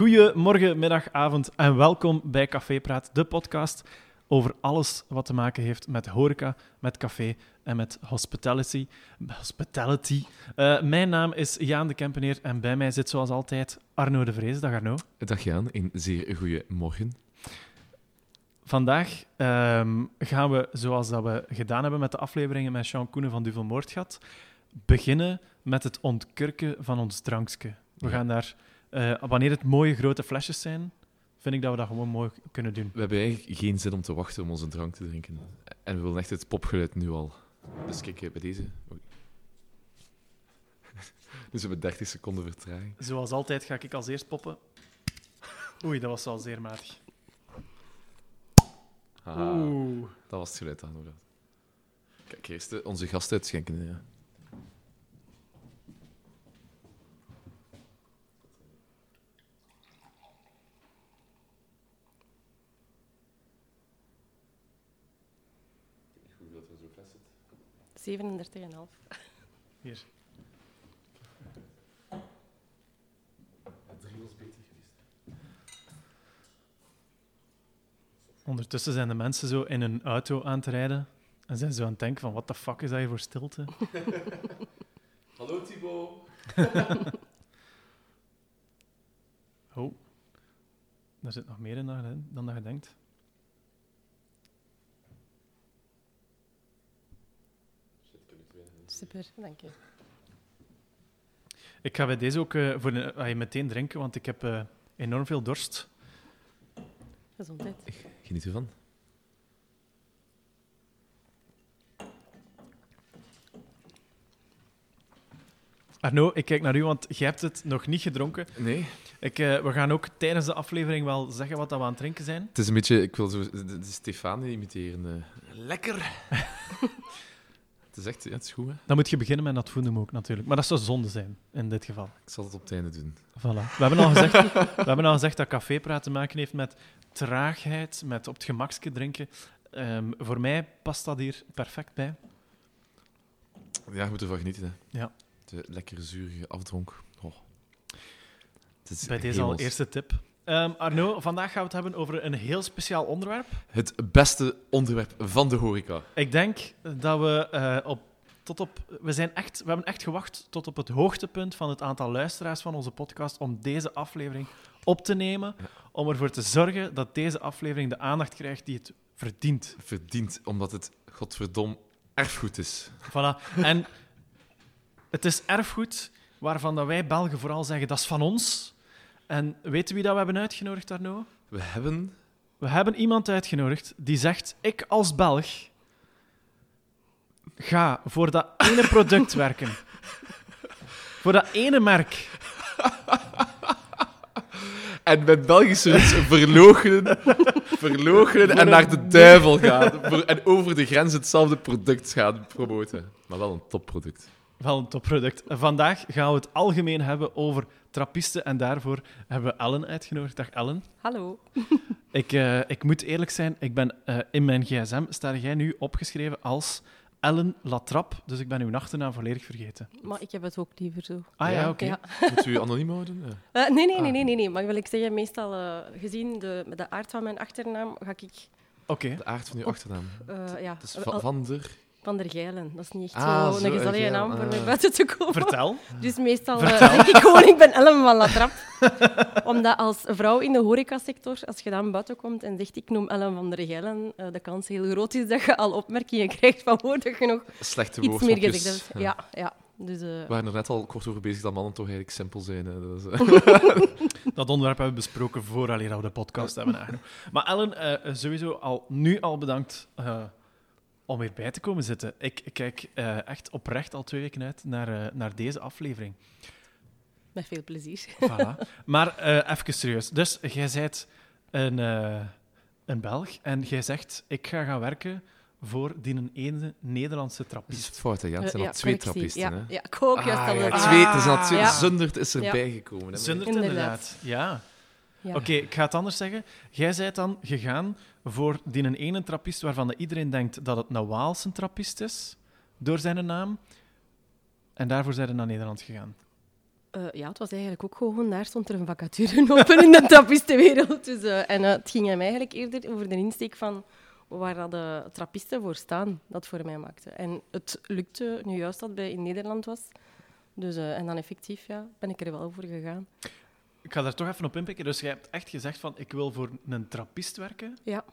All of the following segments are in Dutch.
Goedemorgen, middag, avond en welkom bij Café Praat, de podcast over alles wat te maken heeft met horeca, met café en met hospitality. hospitality. Uh, mijn naam is Jaan de Kempeneer en bij mij zit zoals altijd Arno de Vrees. Dag Arno. Dag Jaan, een zeer goede morgen. Vandaag um, gaan we, zoals dat we gedaan hebben met de afleveringen met Jean Koenen van Duvel Moordgat, beginnen met het ontkurken van ons drankje. We gaan daar, uh, wanneer het mooie grote flesjes zijn, vind ik dat we dat gewoon mooi kunnen doen. We hebben eigenlijk geen zin om te wachten om onze drank te drinken. En we willen echt het popgeluid nu al. Dus kijk, bij deze... Oei. Dus we hebben 30 seconden vertraging. Zoals altijd ga ik als eerst poppen. Oei, dat was al zeer matig. Oeh. Dat was het geluid aan. Kijk, eerst onze gast uitschenken. Ja. Hoeveel er zo vast zit? 37,5. Hier. Ondertussen zijn de mensen zo in een auto aan het rijden en zijn zo aan het denken van, wat de fuck is dat hier voor stilte? Hallo Thibaut. oh, daar zit nog meer in dan, dan dat je denkt. Super, dank je. Ik ga bij deze ook uh, voor de, meteen drinken, want ik heb uh, enorm veel dorst. Gezondheid. Geniet ervan. Arno, ik kijk naar u, want jij hebt het nog niet gedronken. Nee. Ik, uh, we gaan ook tijdens de aflevering wel zeggen wat we aan het drinken zijn. Het is een beetje, ik wil zo de, de Stefanie imiteren. Uh, lekker! is echt, ja, het is goed. Hè? Dan moet je beginnen met dat voeden ook natuurlijk. Maar dat zou zonde zijn in dit geval. Ik zal het op het einde doen. Voilà. We hebben al gezegd, we hebben al gezegd dat cafépraat te maken heeft met traagheid, met op het gemakske drinken. Um, voor mij past dat hier perfect bij. Ja, je moet ervan genieten. Hè. Ja. De lekker zurige afdronk. Oh. bij deze al eerste tip. Um, Arno, vandaag gaan we het hebben over een heel speciaal onderwerp. Het beste onderwerp van de horeca. Ik denk dat we uh, op tot op, we, zijn echt, we hebben echt gewacht tot op het hoogtepunt van het aantal luisteraars van onze podcast om deze aflevering op te nemen. Om ervoor te zorgen dat deze aflevering de aandacht krijgt die het verdient. Verdient, omdat het godverdom erfgoed is. Voilà. En het is erfgoed waarvan dat wij Belgen vooral zeggen dat is van ons. En weten wie dat we hebben uitgenodigd, Arno? We hebben... We hebben iemand uitgenodigd die zegt, ik als Belg ga voor dat ene product werken. Voor dat ene merk. En met Belgische verloochenen, verloochenen en naar de duivel gaan. En over de grens hetzelfde product gaan promoten. Maar wel een topproduct. Wel een topproduct. Vandaag gaan we het algemeen hebben over trappisten. En daarvoor hebben we Ellen uitgenodigd. Dag Ellen. Hallo. Ik, uh, ik moet eerlijk zijn, ik ben, uh, in mijn gsm sta jij nu opgeschreven als Ellen Latrap, dus ik ben uw achternaam volledig vergeten. Maar ik heb het ook liever zo. Ah ja, oké. Moet u anoniem houden? Ja. Uh, nee, nee, nee, nee, nee, nee. Maar wil ik zeggen, meestal uh, gezien de, de aard van mijn achternaam, ga ik... Oké. Okay. De aard van uw achternaam? Uh, ja. Dus van, van der... Van der Geilen. Dat is niet echt ah, zo, zo een gezellige naam voor ah. mij buiten te komen. Vertel. Dus meestal uh, zeg ik gewoon, ik ben Ellen van Latrap. Omdat als vrouw in de horecasector, als je dan buiten komt en zegt ik noem Ellen van der Geilen, uh, de kans heel groot is dat je al opmerkingen krijgt van woorden je nog Slechte iets meer gezegd hebt. Ja, ja. Dus, uh... We waren er net al kort over bezig dat mannen toch eigenlijk simpel zijn. Hè. Dus, dat onderwerp hebben we besproken vooraleer we de podcast hebben aangenomen. Maar Ellen, sowieso al, nu al bedankt om hierbij te komen zitten. Ik, kijk uh, echt oprecht al twee weken uit naar, uh, naar deze aflevering. Met veel plezier. Voilà. Maar uh, even serieus. Dus jij bent een, een Belg en jij zegt: Ik ga gaan werken voor die ene Nederlandse trappist. Dat is het fout? Ja, het zijn al twee trappisten. Ja, hè? ja, ik ook juist ah, al. Ja, twee, het is al twee. Ja. Zundert is erbij gekomen. Hè? Zundert, inderdaad. Ja. Ja. Oké, okay, ik ga het anders zeggen. Jij bent dan gegaan voor die een ene trappist waarvan iedereen denkt dat het een Waalse trappist is, door zijn naam. En daarvoor zijn ze naar Nederland gegaan. Eh, ja, het was eigenlijk ook gewoon, daar stond er een vacature open in de trappistenwereld. Dus, eh, en eh, het ging hem eigenlijk eerder over de insteek van waar de trappisten voor staan, dat voor mij maakte. En het lukte nu juist dat bij in Nederland was. Dus, en dan effectief ja, ben ik er wel voor gegaan. Ik ga daar toch even op inpikken. Dus jij hebt echt gezegd van, ik wil voor een trappist werken. Ja,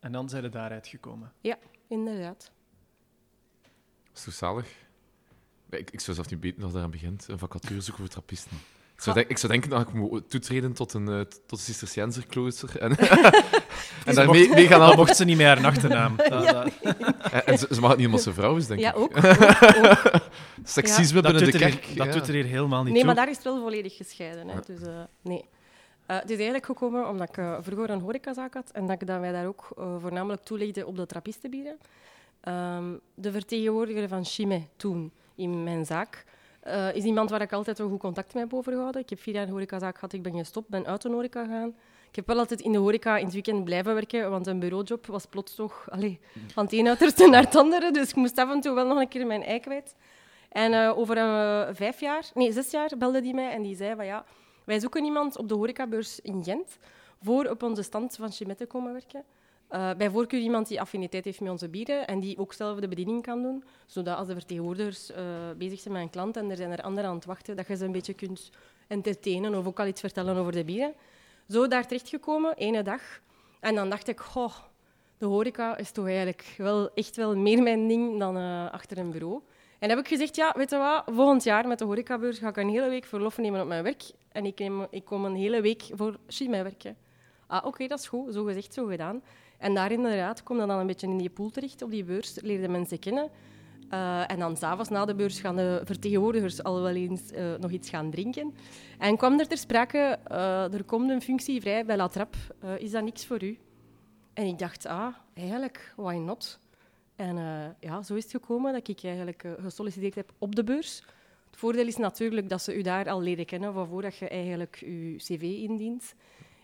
En dan zijn we daaruit gekomen. inderdaad. Dat is toch zalig? Ik, ik zou zelf niet weten als dat aan begint. Een vacature zoeken voor trappisten. Ik zou, denk- ik zou denken dat ik moet toetreden tot een, eh, tot een Cisterciënzer-klooster. En, en daarmee mee gaan aan mocht ze niet meer haar achternaam. Dat, En, en ze, ze mag het niet omdat ze vrouw is, denk Ja, ik. ook. ook, ook. Seksisme binnen de er, kerk. hier- dat ja. doet er hier helemaal niet Nee, maar toe. daar is het wel volledig gescheiden. Hè. Ja. Dus, eh, nee. Eh, het is eigenlijk gekomen omdat ik vroeger een horecazaak had en dat, ik, dat wij daar ook voornamelijk toelegden op de trappistenbieren. Ehm, de vertegenwoordiger van Chime toen in mijn zaak eh, is iemand waar ik altijd een goed contact mee heb overgehouden. Ik heb vier jaar een horecazaak gehad, ik ben gestopt, ben uit de horeca gegaan. Ik heb wel altijd in de horeca in het weekend blijven werken, want een bureaujob was plots toch allee, van het ene uiterste naar het andere. Dus ik moest af en toe wel nog een keer mijn ei kwijt. En eh, over eh, vijf jaar, nee, zes jaar belde die mij en die zei van ja, wij zoeken iemand op de horecabeurs in Gent voor op onze stand van Chimette te komen werken. Eh, bij voorkeur iemand die affiniteit heeft met onze bieren en die ook zelf de bediening kan doen, zodat als de vertegenwoordigers eh, bezig zijn met een klant en er zijn er anderen aan het wachten, dat je ze een beetje kunt entertainen of ook al iets vertellen over de bieren. Zo daar terechtgekomen, ene dag. En dan dacht ik, goh, de horeca is toch eigenlijk wel echt wel meer mijn ding dan eh, achter een bureau. En heb ik gezegd, ja, weet je wat, volgend jaar met de horecabeurs ga ik een hele week verlof nemen op mijn werk. En ik, neem, ik kom een hele week voor Chimay werken. Ah, oké, dat is goed. Zo gezegd, zo gedaan. En daar inderdaad kom je dan een beetje in die pool terecht, op die beurs, leerde mensen kennen. Eh, en dan s'avonds na de beurs gaan de vertegenwoordigers al wel eens eh, nog iets gaan drinken. En kwam er ter sprake, eh, er komt een functie vrij bij La Trappe. Eh, is dat niks voor u? En ik dacht, ah, eigenlijk, why not? En ja, zo is het gekomen dat ik eigenlijk gesolliciteerd heb op de beurs. Het voordeel is natuurlijk dat ze u daar al leren kennen van voordat je eigenlijk je cv indient.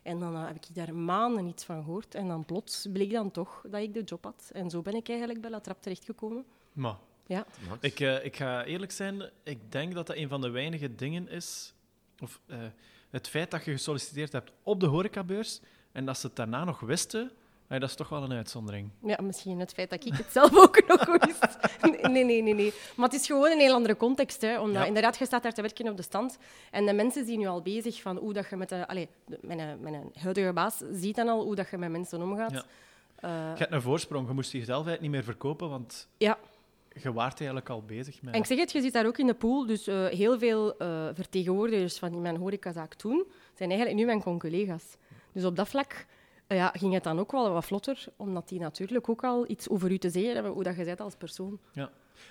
En dan eh, heb ik daar maanden niets van gehoord. En dan plots bleek dan toch dat ik de job had. En zo ben ik eigenlijk bij La Trappe terechtgekomen. Maar Ja. Ik, eh, ik ga eerlijk zijn, ik denk dat dat een van de weinige dingen is, of eh, het feit dat je gesolliciteerd hebt op de horecabeurs en dat ze het daarna nog wisten, dat is toch wel een uitzondering. Ja, misschien het feit dat ik het zelf ook nog wist. Nee, nee, nee, nee. Maar het is gewoon een heel andere context. Hè, omdat Ja. inderdaad, je staat daar te werken op de stand. En de mensen zien nu al bezig van hoe dat je met de... Allee, de- mijn, mijn huidige baas ziet dan al hoe dat je met mensen omgaat. Ja. Eh, Je hebt een voorsprong, je moest jezelf niet meer verkopen, want ja. je waart eigenlijk al bezig met... En ik zeg het, je zit daar ook in de pool. Dus eh, heel veel eh, vertegenwoordigers van in mijn horecazaak toen zijn eigenlijk nu mijn conculega's. Dus op dat vlak eh, ja, ging het dan ook wel wat vlotter, omdat die natuurlijk ook al iets over u te zeggen hebben, hoe dat je bent als persoon.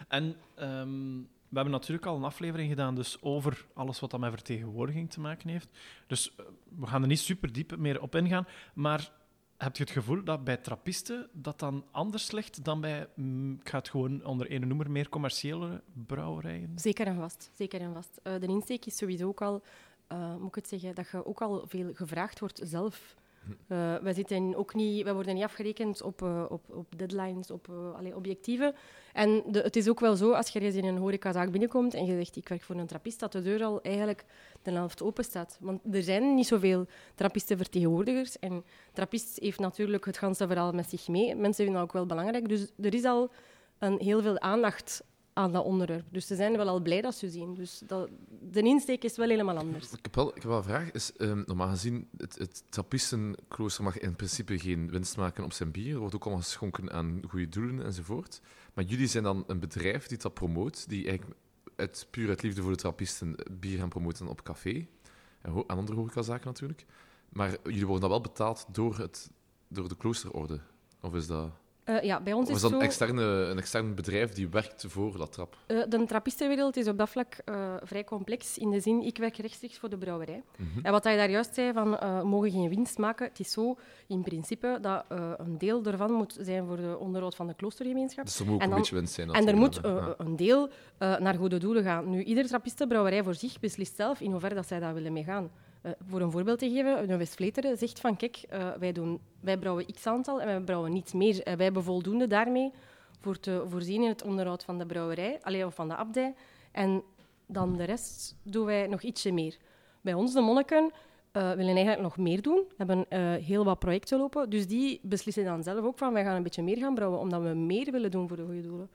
En ehm, we hebben natuurlijk al een aflevering gedaan dus over alles wat dat met vertegenwoordiging te maken heeft. Dus eh, we gaan er niet super diep meer op ingaan. Maar heb je het gevoel dat bij trappisten dat dan anders ligt dan bij, mm, ik ga het gewoon onder één noemer, meer commerciële brouwerijen? Zeker en vast. Zeker en vast. Eh, de insteek is sowieso ook al, eh, moet ik het zeggen, dat je ook al veel gevraagd wordt zelf. Eh wij, zitten ook niet, wij worden niet afgerekend op, eh, op, op deadlines, op allee, objectieven. En de, het is ook wel zo, als je eens in een horecazaak binnenkomt en je zegt ik werk voor een trappist, dat de deur al eigenlijk de helft open staat. Want er zijn niet zoveel trappistenvertegenwoordigers. En trappist heeft natuurlijk het ganse verhaal met zich mee. Mensen vinden dat ook wel belangrijk. Dus er is al een, heel veel aandacht aan dat onderwerp. Dus ze zijn wel al blij dat ze zien. Dus dat, de insteek is wel helemaal anders. Ik heb wel, ik heb wel een vraag. Is, ehm, normaal gezien, het, het trappistenklooster mag in principe geen winst maken op zijn bier. Er wordt ook allemaal geschonken aan goede doelen enzovoort. Maar jullie zijn dan een bedrijf die dat promoot, die eigenlijk puur uit liefde voor de trappisten bier gaan promoten op café. En aan andere horecazaken natuurlijk. Maar jullie worden dan wel betaald door, het, door de kloosterorde. Of is dat, Eh, ja, bij ons of is zo... een, externe, een extern bedrijf die werkt voor dat trap? eh, de trappistenwereld is op dat vlak eh, vrij complex. In de zin, ik werk rechtstreeks voor de brouwerij. Mhm. En wat je daar juist zei, van we mogen geen winst maken. Het is zo, in principe, dat een deel daarvan moet zijn voor de onderhoud van de kloostergemeenschap. Dus er moet ook En een dan- beetje winst zijn. En er moet Ja. een deel naar goede doelen gaan. Nu, ieder trappistenbrouwerij voor zich beslist zelf in hoeverre dat zij daar willen mee gaan. Eh, voor een voorbeeld te geven, de West-Vleteren zegt van kijk, eh, wij, doen, wij brouwen x aantal en wij brouwen niet meer. En wij hebben voldoende daarmee voor te voorzien in het onderhoud van de brouwerij, alleen of van de abdij. En dan de rest doen wij nog ietsje meer. Bij ons, de monniken, eh, willen eigenlijk nog meer doen. hebben eh, heel wat projecten lopen. Dus die beslissen dan zelf ook van wij gaan een beetje meer gaan brouwen, omdat we meer willen doen voor de goede doelen.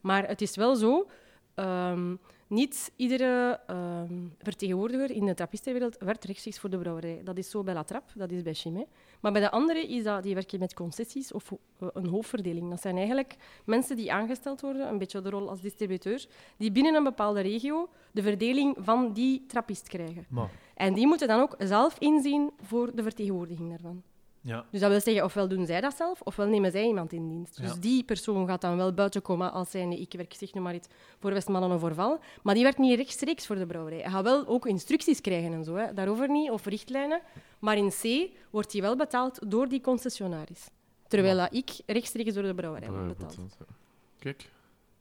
Maar het is wel zo, ehm, niet iedere ehm, vertegenwoordiger in de trappistenwereld werkt rechtstreeks voor de brouwerij. Dat is zo bij La Trappe, dat is bij Chimay. Maar bij de andere is dat, die werken met concessies of eh, een hoofdverdeling. Dat zijn eigenlijk mensen die aangesteld worden, een beetje de rol als distributeur, die binnen een bepaalde regio de verdeling van die trappist krijgen. Maar, En die moeten dan ook zelf inzien voor de vertegenwoordiging daarvan. Ja. Dus dat wil zeggen, ofwel doen zij dat zelf, ofwel nemen zij iemand in dienst. Dus Ja. die persoon gaat dan wel buiten komen als zijnde, ik werk zeg nu maar iets voor Westmannen of Orval, maar die werkt niet rechtstreeks voor de brouwerij. Hij gaat wel ook instructies krijgen en zo, hè. daarover niet, of richtlijnen. Maar in C wordt hij wel betaald door die concessionaris. Terwijl dat ik rechtstreeks door de brouwerij word betaald. Kijk.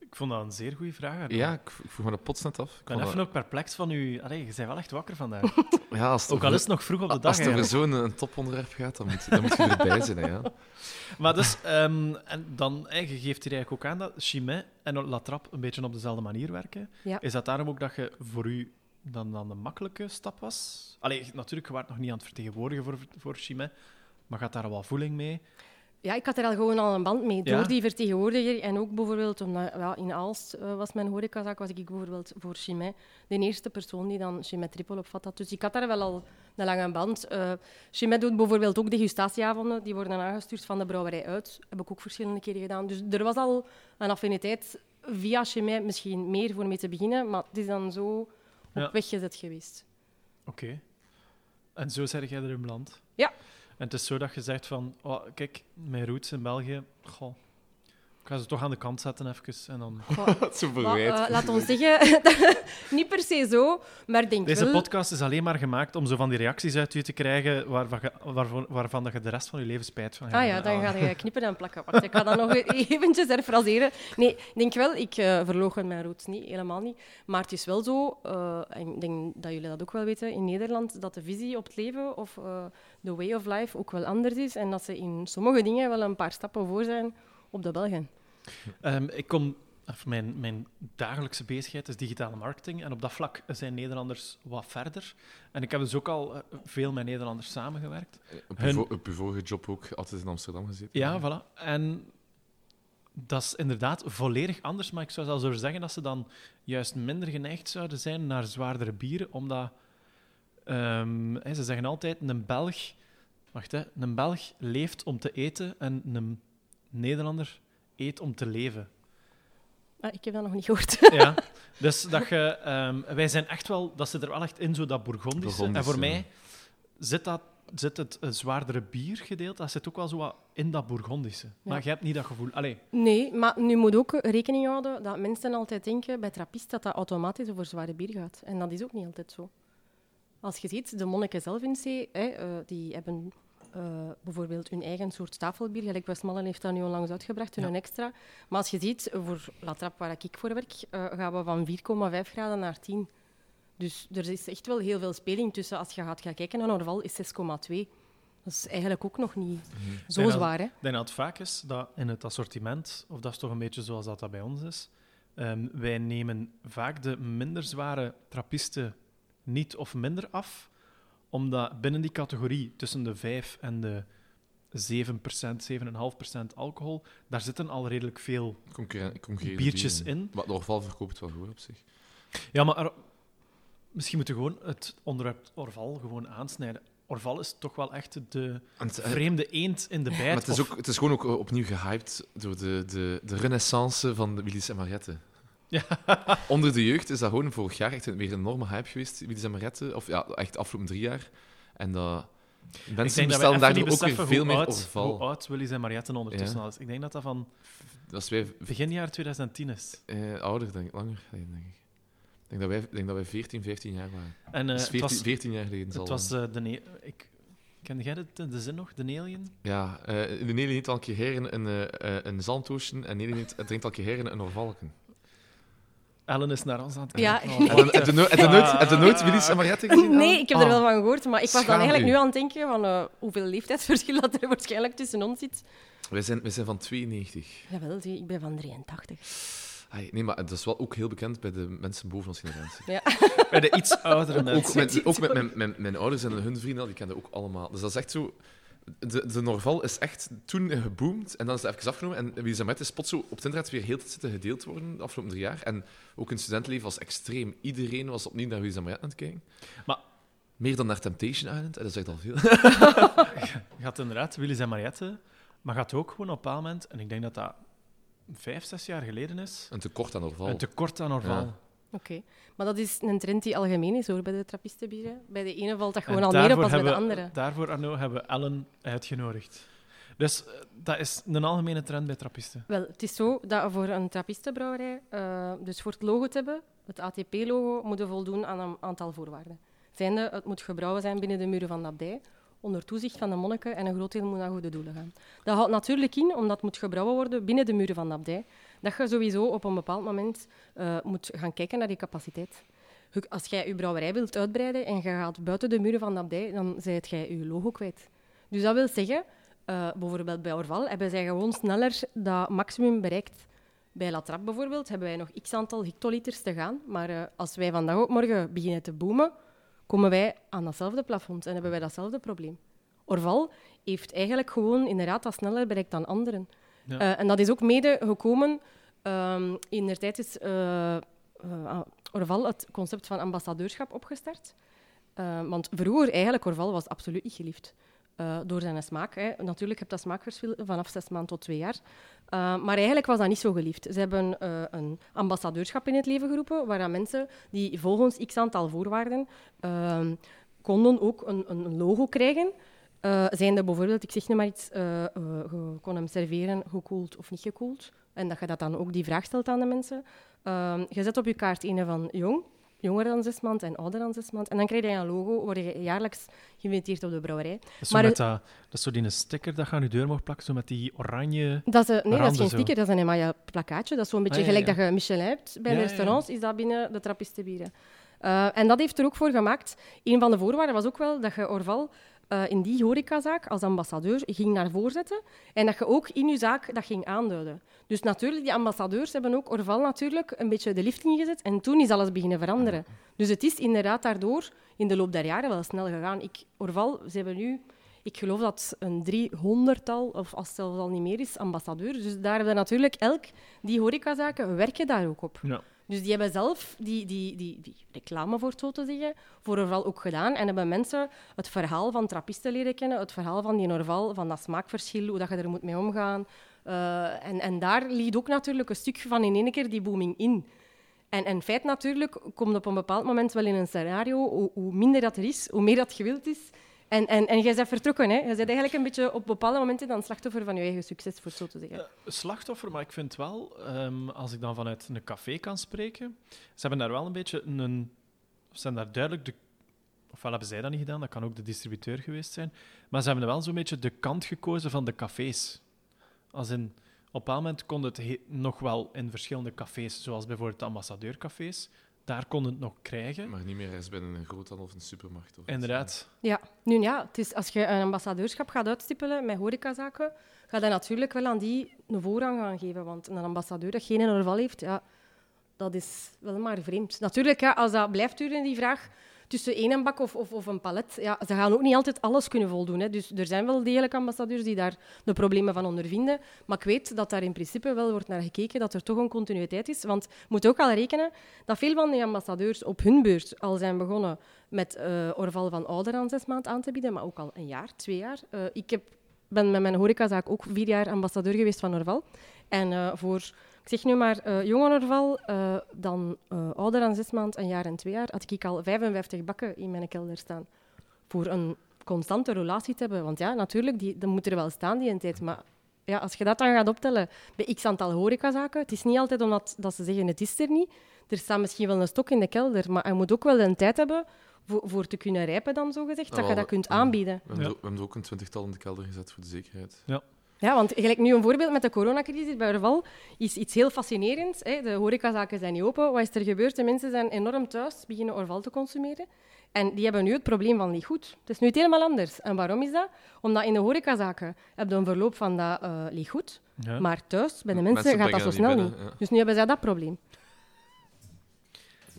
Ik vond dat een zeer goede vraag. Arno. Ja, ik, ik vroeg me de pots net af. Ik ben even dat- ook perplex van u. Allee, je bent wel echt wakker vandaag. ja, als het ook al is het nog vroeg op de dag. Als het over eigenlijk. zo'n een toponderwerp gaat, dan moet, dan moet je erbij zijn. Hè, ja. Maar dus, ehm, en dan, je geeft hier eigenlijk ook aan dat Chimay en La Trappe een beetje op dezelfde manier werken. Ja. Is dat daarom ook dat je voor u dan, dan de makkelijke stap was? Allee, natuurlijk, je waart nog niet aan het vertegenwoordigen voor, voor Chimay, maar gaat daar al wat voeling mee? Ja, ik had er al gewoon al een band mee. Ja? Door die vertegenwoordiger. En ook bijvoorbeeld, omdat ja, in Aalst eh, was mijn horecazaak, was ik bijvoorbeeld voor Chimay de eerste persoon die dan Chimay Triple opvat had. Dus ik had daar wel al een lange band. Eh Chimay doet bijvoorbeeld ook degustatieavonden. Die worden aangestuurd van de brouwerij uit. Heb ik ook verschillende keren gedaan. Dus er was al een affiniteit via Chimay misschien meer voor mee te beginnen. Maar het is dan zo op Ja. weg gezet geweest. Oké. En zo zeg jij erin beland? Ja. En het is zo dat je zegt van, oh, kijk, mijn roots in België, goh, ik ga ze toch aan de kant zetten even. En dan... Zo maar, eh, laat ons zeggen, niet per se zo, maar ik denk Deze wel... podcast is alleen maar gemaakt om zo van die reacties uit u te krijgen waarvan, je, waarvan, waarvan dat je de rest van je leven spijt van Ah ja, dan ga je knippen en plakken. Wacht, ik ga dat nog eventjes herfraseren. Nee, ik denk wel, ik uh, verloochen mijn roots niet, helemaal niet. Maar het is wel zo, uh, en ik denk dat jullie dat ook wel weten, in Nederland, dat de visie op het leven of uh, de way of life ook wel anders is. En dat ze in sommige dingen wel een paar stappen voor zijn op de Belgen. Um, ik kom... Of mijn, mijn dagelijkse bezigheid is digitale marketing. En op dat vlak zijn Nederlanders wat verder. En ik heb dus ook al uh, veel met Nederlanders samengewerkt. Op, Hun... op uw vorige job ook altijd in Amsterdam gezeten? Ja, voilà. En dat is inderdaad volledig anders. Maar ik zou zelfs zeggen dat ze dan juist minder geneigd zouden zijn naar zwaardere bieren. Omdat um, hè, ze zeggen altijd: een Belg, wacht, hè, een Belg leeft om te eten en een Nederlander eet om te leven. Ah, ik heb dat nog niet gehoord. ja, dus dat je, um, wij zijn echt wel, dat zit er wel echt in, zo dat Bourgondische. En voor mij zit, dat, zit het zwaardere biergedeelte, dat zit ook wel zo wat in dat Bourgondische. Ja. Maar je hebt niet dat gevoel. Allee. Nee, maar nu moet ook rekening houden dat mensen altijd denken bij trappist dat dat automatisch over zware bier gaat. En dat is ook niet altijd zo. Als je ziet, de monniken zelf in C, hè, uh, die hebben uh, bijvoorbeeld hun eigen soort tafelbier. Gelijk Westmallen heeft dat nu onlangs uitgebracht, hun ja. extra. Maar als je ziet, voor La Trappe, waar ik voor werk, uh, gaan we van 4,5 graden naar 10. Dus er is echt wel heel veel speling tussen. Als je gaat gaan kijken naar Orval, is 6,2. Dat is eigenlijk ook nog niet mm. zo denk zwaar. Ik denk dat het vaak is dat in het assortiment, of dat is toch een beetje zoals dat, dat bij ons is, um, wij nemen vaak de minder zware trappisten niet of minder af, omdat binnen die categorie tussen de 5 en de 7%, 7,5% alcohol, daar zitten al redelijk veel biertjes bieren. in. Maar de Orval verkoopt wel goed op zich. Ja, maar er, misschien moeten we gewoon het onderwerp Orval gewoon aansnijden. Orval is toch wel echt de het, vreemde eend in de bijt. Maar het is, ook, het is gewoon ook opnieuw gehyped door de, de, de renaissance van de Willy's en Mariette. Ja. Onder de jeugd is dat gewoon vorig jaar echt weer een enorme hype geweest, en Mariette. Of ja, echt afgelopen drie jaar. En dat... Mensen bestellen daardoor ook weer veel meer oud, Orval. Hoe oud Willy's en Mariette ondertussen ja. al is. Ik denk dat dat van dat is wij... begin jaar 2010 is. Uh, ouder, denk ik. Langer denk ik. Ik denk dat wij, denk dat wij 14, 15 jaar waren. En, uh, dus 14, was, 14 jaar geleden zal Het was uh, de... Ik, Ken jij de, de zin nog? De Alien? Ja, uh, de Alien niet al een keer heren een, uh, een zandtoosje en Alien niet, drinkt al een keer heren een orvalken. Ellen is naar ons aan het kijken. Ja. Oh, heb je nooit, nooit Willy's en Mariette gezien? Nee, ik heb ah. er wel van gehoord, maar ik was Schaam dan eigenlijk u. nu aan het denken van uh, hoeveel leeftijdsverschil dat er waarschijnlijk tussen ons zit. Wij zijn, wij zijn van 92. Jawel, ik ben van 83. Ai, nee, maar dat is wel ook heel bekend bij de mensen boven onze generatie. Ja. Bij de iets oudere Ook mensen. met, ook met mijn, mijn, mijn ouders en hun vrienden, die kenden ook allemaal. Dus dat is echt zo... De, de Norval is echt toen geboomd en dan is het even afgenomen. En wie met is spot zo op het internet weer heel zitten gedeeld worden de afgelopen drie jaar. En ook in studentenleven was extreem. Iedereen was opnieuw naar Wie Maret aan het kijken. Maar- Meer dan naar Temptation Island, en dat zegt al veel. Gaat inderdaad Willy en Mariette, maar gaat ook gewoon op een bepaald moment, en ik denk dat dat vijf, zes jaar geleden is, Een tekort aan Norval. een tekort aan Orval. Ja. Oké. Maar dat is een trend die algemeen is hoor, bij de trappistenbieren. Bij de ene valt dat En gewoon al meer op als bij de andere. Daarvoor, Arno, hebben we Ellen uitgenodigd. Dus eh, dat is een algemene trend bij trappisten. Wel, het is zo dat voor een trappistenbrouwerij, eh, dus voor het logo te hebben, het ATP-logo, moet voldoen aan een aantal voorwaarden. Zijnde, het moet gebrouwen zijn binnen de muren van de abdij, onder toezicht van de monniken en een groot deel moet naar goede doelen gaan. Dat houdt natuurlijk in, omdat het moet gebrouwen worden binnen de muren van de abdij, dat je sowieso op een bepaald moment eh, moet gaan kijken naar die capaciteit. Als jij je brouwerij wilt uitbreiden en je gaat buiten de muren van de abdij, dan zijt jij je logo kwijt. Dus dat wil zeggen, eh, bijvoorbeeld bij Orval hebben zij gewoon sneller dat maximum bereikt. Bij La Trappe bijvoorbeeld hebben wij nog x aantal hectoliters te gaan. Maar eh, als wij vandaag op morgen beginnen te boomen, komen wij aan datzelfde plafond en hebben wij datzelfde probleem. Orval heeft eigenlijk gewoon inderdaad dat sneller bereikt dan anderen. Eh, en dat is ook mede gekomen. ehm, in der tijd is eh, eh, Orval het concept van ambassadeurschap opgestart. Want vroeger, eigenlijk, Orval was absoluut niet geliefd. Door zijn smaak. Hè. Natuurlijk heb je dat smaakverschil vanaf zes maanden tot twee jaar. Eh, maar eigenlijk was dat niet zo geliefd. Ze hebben een ambassadeurschap in het leven geroepen, waar mensen die volgens x aantal voorwaarden ehm, konden ook een, een logo krijgen. Eh zijnde bijvoorbeeld, ik zeg nu maar iets, eh, je kon hem serveren gekoeld of niet gekoeld. En dat je dat dan ook die vraag stelt aan de mensen. Ehm, je zet op je kaart een van jong, jonger dan zes maanden en ouder dan zes maanden. En dan krijg je een logo, word je jaarlijks geïnviteerd op de brouwerij. Dat is, zo Maar met dat, dat is zo die een sticker dat je aan je deur mag plakken, zo met die oranje... Dat is, nee, dat is geen zo. sticker, dat is een Emaya plakkaatje. Dat is zo'n beetje Ah, ja, gelijk ja. dat je Michelin hebt bij de restaurants, is dat binnen de trappistenbieren. Eh en dat heeft er ook voor gemaakt. Een van de voorwaarden was ook wel dat je Orval eh, in die horecazaak als ambassadeur ging naar voren zetten en dat je ook in je zaak dat ging aanduiden. Dus natuurlijk, die ambassadeurs hebben ook Orval natuurlijk een beetje de lift ingezet en toen is alles beginnen veranderen. Dus het is inderdaad daardoor in de loop der jaren wel snel gegaan. Ik, Orval, ze hebben nu, ik geloof dat een driehonderdtal, of als het zelfs al niet meer is, ambassadeurs. Dus daar hebben natuurlijk elk, die horecazaken werken daar ook op. Ja. Dus die hebben zelf die, die, die, reclame, voor het zo te zeggen, voor Orval ook gedaan. En hebben mensen het verhaal van trappisten leren kennen, het verhaal van die Orval, van dat smaakverschil, hoe dat je er moet mee omgaan. Eh, en, en daar ligt ook natuurlijk een stuk van in één keer die booming in. En, en feit natuurlijk komt op een bepaald moment wel in een scenario, hoe, hoe minder dat er is, hoe meer dat gewild is. En, en, en jij bent vertrokken. Hè? Je bent eigenlijk een beetje op bepaalde momenten dan slachtoffer van je eigen succes, voor zo te zeggen. slachtoffer, maar ik vind wel, ehm, als ik dan vanuit een café kan spreken, ze hebben daar wel een beetje een... Zijn daar duidelijk de... Ofwel hebben zij dat niet gedaan, dat kan ook de distributeur geweest zijn. Maar ze hebben wel zo'n beetje de kant gekozen van de cafés. Als in, op een moment kon het he- nog wel in verschillende cafés, zoals bijvoorbeeld de ambassadeurcafés, daar kon het nog krijgen. Maar niet meer eens binnen een groothandel of een supermarkt. Of. Inderdaad. Ja, nu ja, het is, als je een ambassadeurschap gaat uitstippelen met horecazaken, ga je natuurlijk wel aan die een voorrang gaan geven. Want een ambassadeur dat geen Orval heeft, ja, dat is wel maar vreemd. Natuurlijk, ja, als dat blijft duren, die vraag, tussen één bak of, een palet, ja, ze gaan ook niet altijd alles kunnen voldoen. Hè. Dus er zijn wel degelijk ambassadeurs die daar de problemen van ondervinden. Maar ik weet dat daar in principe wel wordt naar gekeken, dat er toch een continuïteit is. Want je moet ook al rekenen dat veel van die ambassadeurs op hun beurt al zijn begonnen met eh Orval van ouder dan zes maanden aan te bieden, maar ook al een jaar, twee jaar. Eh, ik heb, ben met mijn horecazaak ook vier jaar ambassadeur geweest van Orval. En eh, voor, ik zeg nu maar, eh jonge Orval, eh, dan eh, ouder dan zes maanden, een jaar en twee jaar, had ik al 55 bakken in mijn kelder staan. Voor een constante relatie te hebben. Want ja, natuurlijk, die, dat moet er wel staan die een tijd. Maar ja, als je dat dan gaat optellen bij x aantal horecazaken, het is niet altijd omdat dat ze zeggen het is er niet. Er staat misschien wel een stok in de kelder, maar je moet ook wel een tijd hebben voor, voor te kunnen rijpen dan, zogezegd, dat Ja, je dat kunt ja. aanbieden. We hebben, Ja. er, we hebben ook een twintigtal in de kelder gezet voor de zekerheid. Ja, want gelijk nu een voorbeeld met de coronacrisis bij Orval is iets heel fascinerends. Hè. De horecazaken zijn niet open. Wat is er gebeurd? De mensen zijn enorm thuis beginnen Orval te consumeren. En die hebben nu het probleem van lichtgoed. Het is nu helemaal anders. En waarom is dat? Omdat in de horecazaken heb je een verloop van dat lichtgoed. Ja. Maar thuis, bij de Mensen mensen, gaat dat zo snel niet niet. binnen, ja. Dus nu hebben zij dat probleem.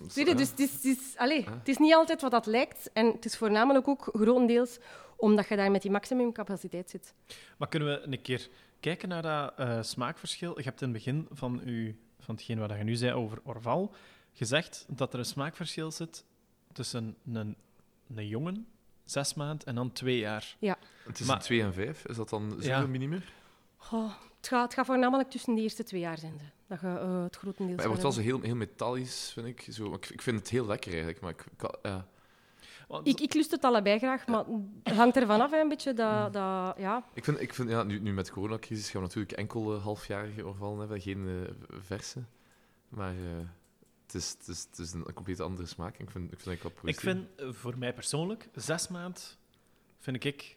Zie je, ja. dus het is, het, is, allee, Ja. het is niet altijd wat dat lijkt. En het is voornamelijk ook grotendeels omdat je daar met die maximumcapaciteit zit. Maar kunnen we een keer kijken naar dat eh, smaakverschil? Je hebt in het begin van, uw, van hetgeen wat je nu zei over Orval gezegd dat er een smaakverschil zit tussen een, een jongen, zes maand, en dan twee jaar. Het is Maar- 2 en 5, is dat dan zoveel Ja. minimum? Het, gaat, het gaat voornamelijk tussen de eerste twee jaar zijn. ze, Dat je eh, het grotendeels Maar hij wordt wel zo heel, heel metallisch, vind ik. Zo, ik. Ik vind het heel lekker eigenlijk, maar ik, ik- ja. Want- Ik, ik lust het allebei graag, maar het hangt ervan af hè, een beetje dat, dat ja, Ik vind, ik vind ja, nu, nu met de coronacrisis gaan we natuurlijk enkel eh, halfjarige orvallen hebben, geen eh, verse. Maar eh, het, is, het, is, het is een compleet andere smaak. Ik vind, ik vind het wel Ik vind voor mij persoonlijk zes maand vind ik,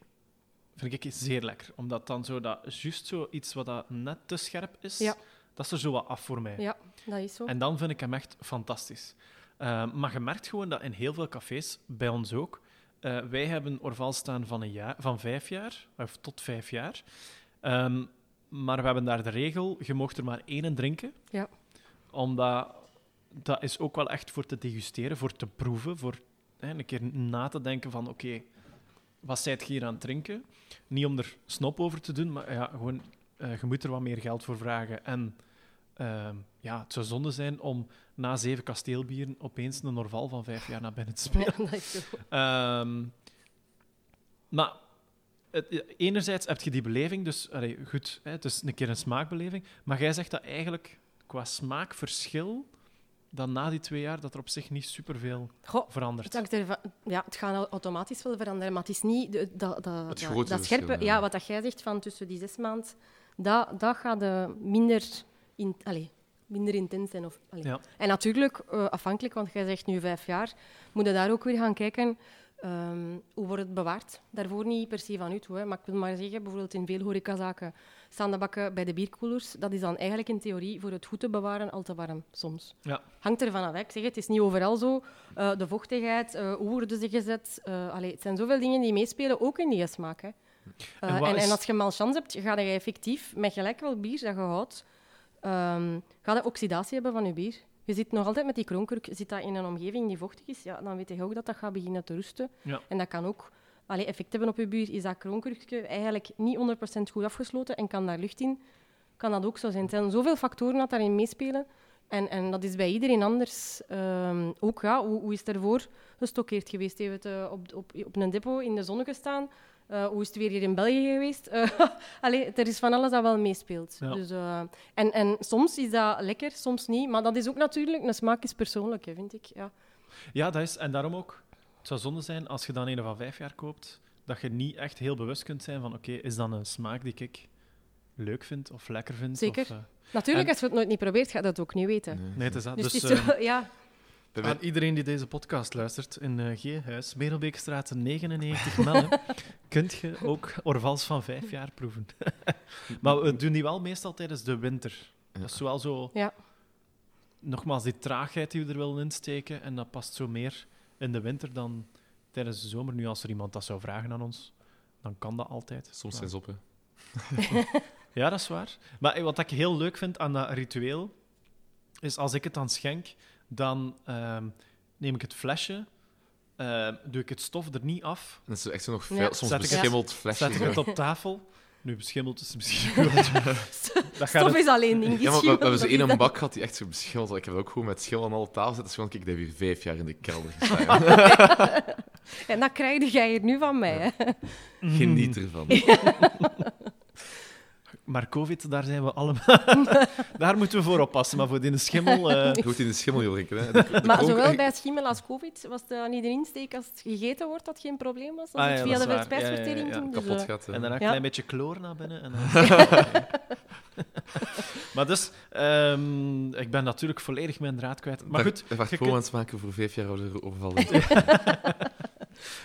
vind ik zeer lekker. Omdat dan zo dat juist zo iets wat dat net te scherp is, Ja. dat is er zo wat af voor mij. ja, dat is zo. En dan vind ik hem echt fantastisch. Eh, maar je merkt gewoon dat in heel veel cafés, bij ons ook, eh, wij hebben Orval staan van, een jaar, van vijf jaar, of tot vijf jaar. Ehm, maar we hebben daar de regel, je mocht er maar één drinken. Ja. Omdat dat is ook wel echt voor te degusteren, voor te proeven, voor hè, een keer na te denken van oké, wat zijt je hier aan het drinken? Niet om er snop over te doen, maar ja, gewoon, eh, je moet er wat meer geld voor vragen. En ehm, ja, het zou zonde zijn om na zeven kasteelbieren opeens een Norval van vijf jaar naar binnen te spelen. Ja. Ehm, maar het, enerzijds heb je die beleving, dus allee, goed, hè, het is een keer een smaakbeleving. Maar jij zegt dat eigenlijk qua smaakverschil, dan na die twee jaar, dat er op zich niet superveel Goh, het, verandert. ervan- ja, het gaat automatisch wel veranderen, maar het is niet de, dat, dat, Het dat, scherpe. Ja. ja. wat dat jij zegt van tussen die zes maand, dat, dat gaat eh, minder, in, minder intens zijn. Of. Ja. En natuurlijk, eh, afhankelijk, want jij zegt nu vijf jaar, moet je daar ook weer gaan kijken. ehm, hoe wordt het bewaard? Daarvoor niet per se van u toe. Hè. Maar ik wil maar zeggen, bijvoorbeeld in veel horecazaken staan de bakken bij de bierkoelers. Dat is dan eigenlijk in theorie voor het goed te bewaren al te warm, soms. Ja. Hangt ervan af. Hè. Ik zeg, het is niet overal zo. Eh, de vochtigheid, eh, hoe worden ze gezet? Allee, het zijn zoveel dingen die meespelen, ook in die smaak. Hè. En en, en als je malchance hebt, ga je effectief met gelijk wel bier dat je houdt, ehm, ga je oxidatie hebben van je bier. Je zit nog altijd met die kroonkurk, zit dat in een omgeving die vochtig is, ja, dan weet je ook dat dat gaat beginnen te rusten. Ja. En dat kan ook allee, effect hebben op je bier. Is dat kroonkurkje eigenlijk niet 100% goed afgesloten en kan daar lucht in, kan dat ook zo zijn. Er zijn zoveel factoren dat daarin meespelen. En, en dat is bij iedereen anders. Ehm, ook, ja, hoe, hoe is het ervoor gestockeerd geweest? Heeft het eh, op, op, op een depot in de zon gestaan? Eh, hoe is het weer hier in België geweest? Allee, er is van alles dat wel meespeelt. Ja. Dus, eh, en, en soms is dat lekker, soms niet. Maar dat is ook natuurlijk, een smaak is persoonlijk, hè, vind ik. Ja. Ja, dat is, en daarom ook. Het zou zonde zijn als je dan een van vijf jaar koopt, dat je niet echt heel bewust kunt zijn van oké, is dat een smaak die ik leuk vind of lekker vind? Zeker. Of, Natuurlijk, En- als je het nooit niet probeert, ga je dat ook niet weten. Nee. nee, het is dat. Dus, Dus, het is zo, ja, Bij aan iedereen die deze podcast luistert in eh G-huis, Merelbeekstraat 99 Melle, kunt je ook Orvals van vijf jaar proeven. maar we doen die wel meestal tijdens de winter. Ja. Dat is wel zo... Ja. Nogmaals, die traagheid die we er willen insteken, en dat past zo meer in de winter dan tijdens de zomer. Nu, als er iemand dat zou vragen aan ons, dan kan dat altijd. Soms zijn ze op, hè. Ja, dat is waar. Maar eh, wat ik heel leuk vind aan dat ritueel, is als ik het dan schenk, dan ehm, neem ik het flesje, ehm, doe ik het stof er niet af, En dat is echt zo nog Ja. veel, soms Zet ik het- beschimmeld flesje. zet ik het op tafel. Nu, beschimmeld is misschien wel... dat gaat stof is alleen. Die Ja, maar we, hebben zo is één bak gehad die echt zo beschimmeld was. Ik heb ook gewoon met schil aan alle tafel zitten. Dus gewoon, kijk, dat heb hier vijf jaar in de kelder gestaan. En dat krijg jij hier nu van mij. Hè. Geniet ervan. Maar COVID, daar zijn we allemaal... daar moeten we voor oppassen. Maar voor die schimmel... eh, Goed in de schimmel wil drinken, hè. De, de Maar kroon- zowel bij schimmel als covid was het niet de insteek als het gegeten wordt dat geen probleem was. Als Ah, het ja, via dat de spijsvertering Ja, ja, ging. Dus, kapot eh, gaat. En daarna een klein beetje chloor naar binnen. En dan... maar dus, ehm, ik ben natuurlijk volledig mijn draad kwijt. Maar goed, wacht je kunt- het maken voor vijf jaar ouder overval.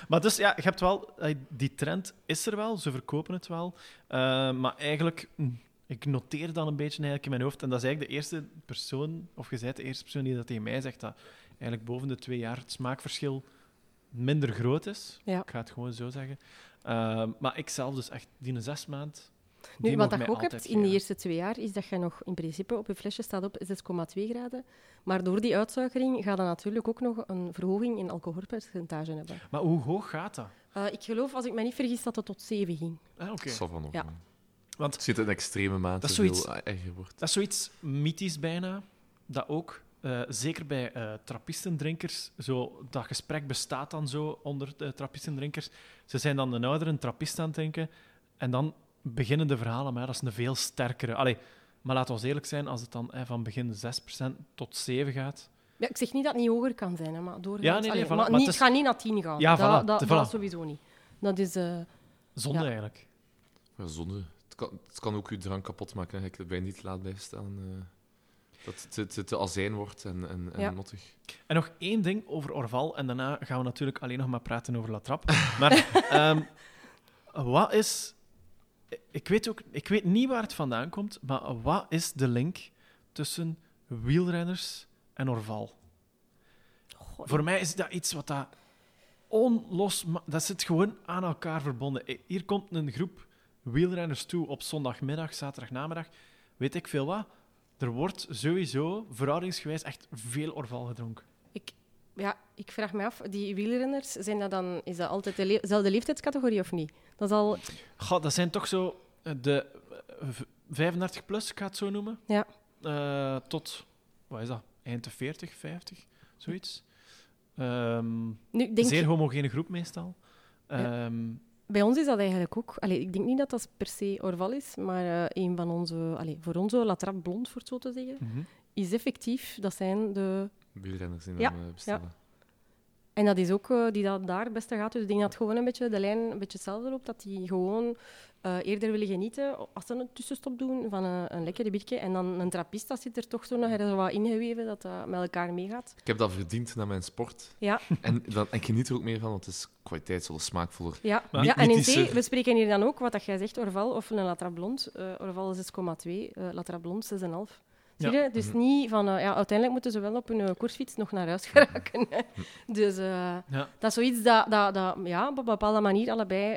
Maar dus ja, je hebt wel, eh, die trend is er wel, ze verkopen het wel. Eh, maar eigenlijk, hm, ik noteer dan een beetje eigenlijk in mijn hoofd. En dat is eigenlijk de eerste persoon, of je bent de eerste persoon die dat tegen mij zegt, dat eigenlijk boven de twee jaar het smaakverschil minder groot is. Ja. Ik ga het gewoon zo zeggen. Eh, maar ik zelf dus echt, die een zes maand. Nu, wat je ook hebt in de eerste twee jaar, is dat je nog in principe op je flesje staat op 6,2 graden. Maar door die uitsuikering gaat dat natuurlijk ook nog een verhoging in alcoholpercentage hebben. Maar hoe hoog gaat dat? Eh, ik geloof, als ik me niet vergis, dat het tot 7 ging. Ah, oké. Dat zal van nog. Ja. Want Het zit in extreme mate Dat is veel zoiets- erger wordt. Dat is zoiets mythisch bijna, dat ook, eh, zeker bij eh trappistendrinkers, zo, dat gesprek bestaat dan zo onder de trappistendrinkers. Ze zijn dan een oudere trappist aan het drinken en dan beginnen de verhalen, maar ja, dat is een veel sterkere. Allee, maar laten we eerlijk zijn, als het dan eh, van begin 6% tot 7 gaat... Ja, ik zeg niet dat het niet hoger kan zijn, hè, maar doorgaans... Ja, nee, nee, Allee, voilà. maar Maar niet, het is- gaat niet naar 10 gaan. Ja, dat, voilà, dat, voilà. sowieso niet. Dat is... eh, Zonde Ja. eigenlijk. Ja, zonde. Het kan, het kan ook je drank kapot maken, hè. dat bij niet laat blijven staan. eh, dat het te, te, te azijn wordt en, en, en Ja. mottig. En nog één ding over Orval, en daarna gaan we natuurlijk alleen nog maar praten over La Trappe. Maar ehm, wat is... Ik weet, ook, ik weet niet waar het vandaan komt, maar wat is de link tussen wielrenners en Orval? goh, Voor mij is dat iets wat dat onlos... Dat zit gewoon aan elkaar verbonden. Hier komt een groep wielrenners toe op zondagmiddag, zaterdagnamiddag, weet ik veel wat. Er wordt sowieso, verhoudingsgewijs, echt veel Orval gedronken. ik, ja, ik vraag me af, die wielrenners, zijn dat dan, is dat altijd le- dezelfde leeftijdscategorie of niet? Dat is al... Goh, dat zijn toch zo eh, de eh, v- 35 plus, ik ga het zo noemen. Ja. Eh, tot, wat is dat? Eind de 40, 50, zoiets. Ehm, Nu, denk, zeer homogene groep meestal. Ja. Ehm, bij ons is dat eigenlijk ook... Allee, ik denk niet dat dat per se Orval is, maar eh, een van onze... Allee, voor onze Latrap Blond, voor het zo te zeggen, mhm. is effectief, dat zijn de... Wielrenners die Ja, eh, bestellen. En dat is ook eh, die dat daar het beste gaat. Dus ik denk dat gewoon een beetje de lijn een beetje hetzelfde loopt. Dat die gewoon eh, eerder willen genieten, als ze een tussenstop doen, van een, een lekkere biertje. En dan een trappist, dat zit er toch zo nog ergens wat ingeweven, dat dat met elkaar meegaat. Ik heb dat verdiend naar mijn sport. Ja, En dan, ik geniet er ook meer van, want het is kwaliteitsvol, smaakvoller. ja. Maar ja en in. C, we spreken hier dan ook, wat dat jij zegt, Orval of een Latra Blond. Eh Orval 6,2, eh Latra Blond 6,5. Zie Ja. Dus Mhm. niet van... eh, ja, uiteindelijk moeten ze wel op hun eh, koersfiets nog naar huis geraken. hè. Dus... eh, Ja. Dat is zoiets dat, dat, dat ja, op een bepaalde manier allebei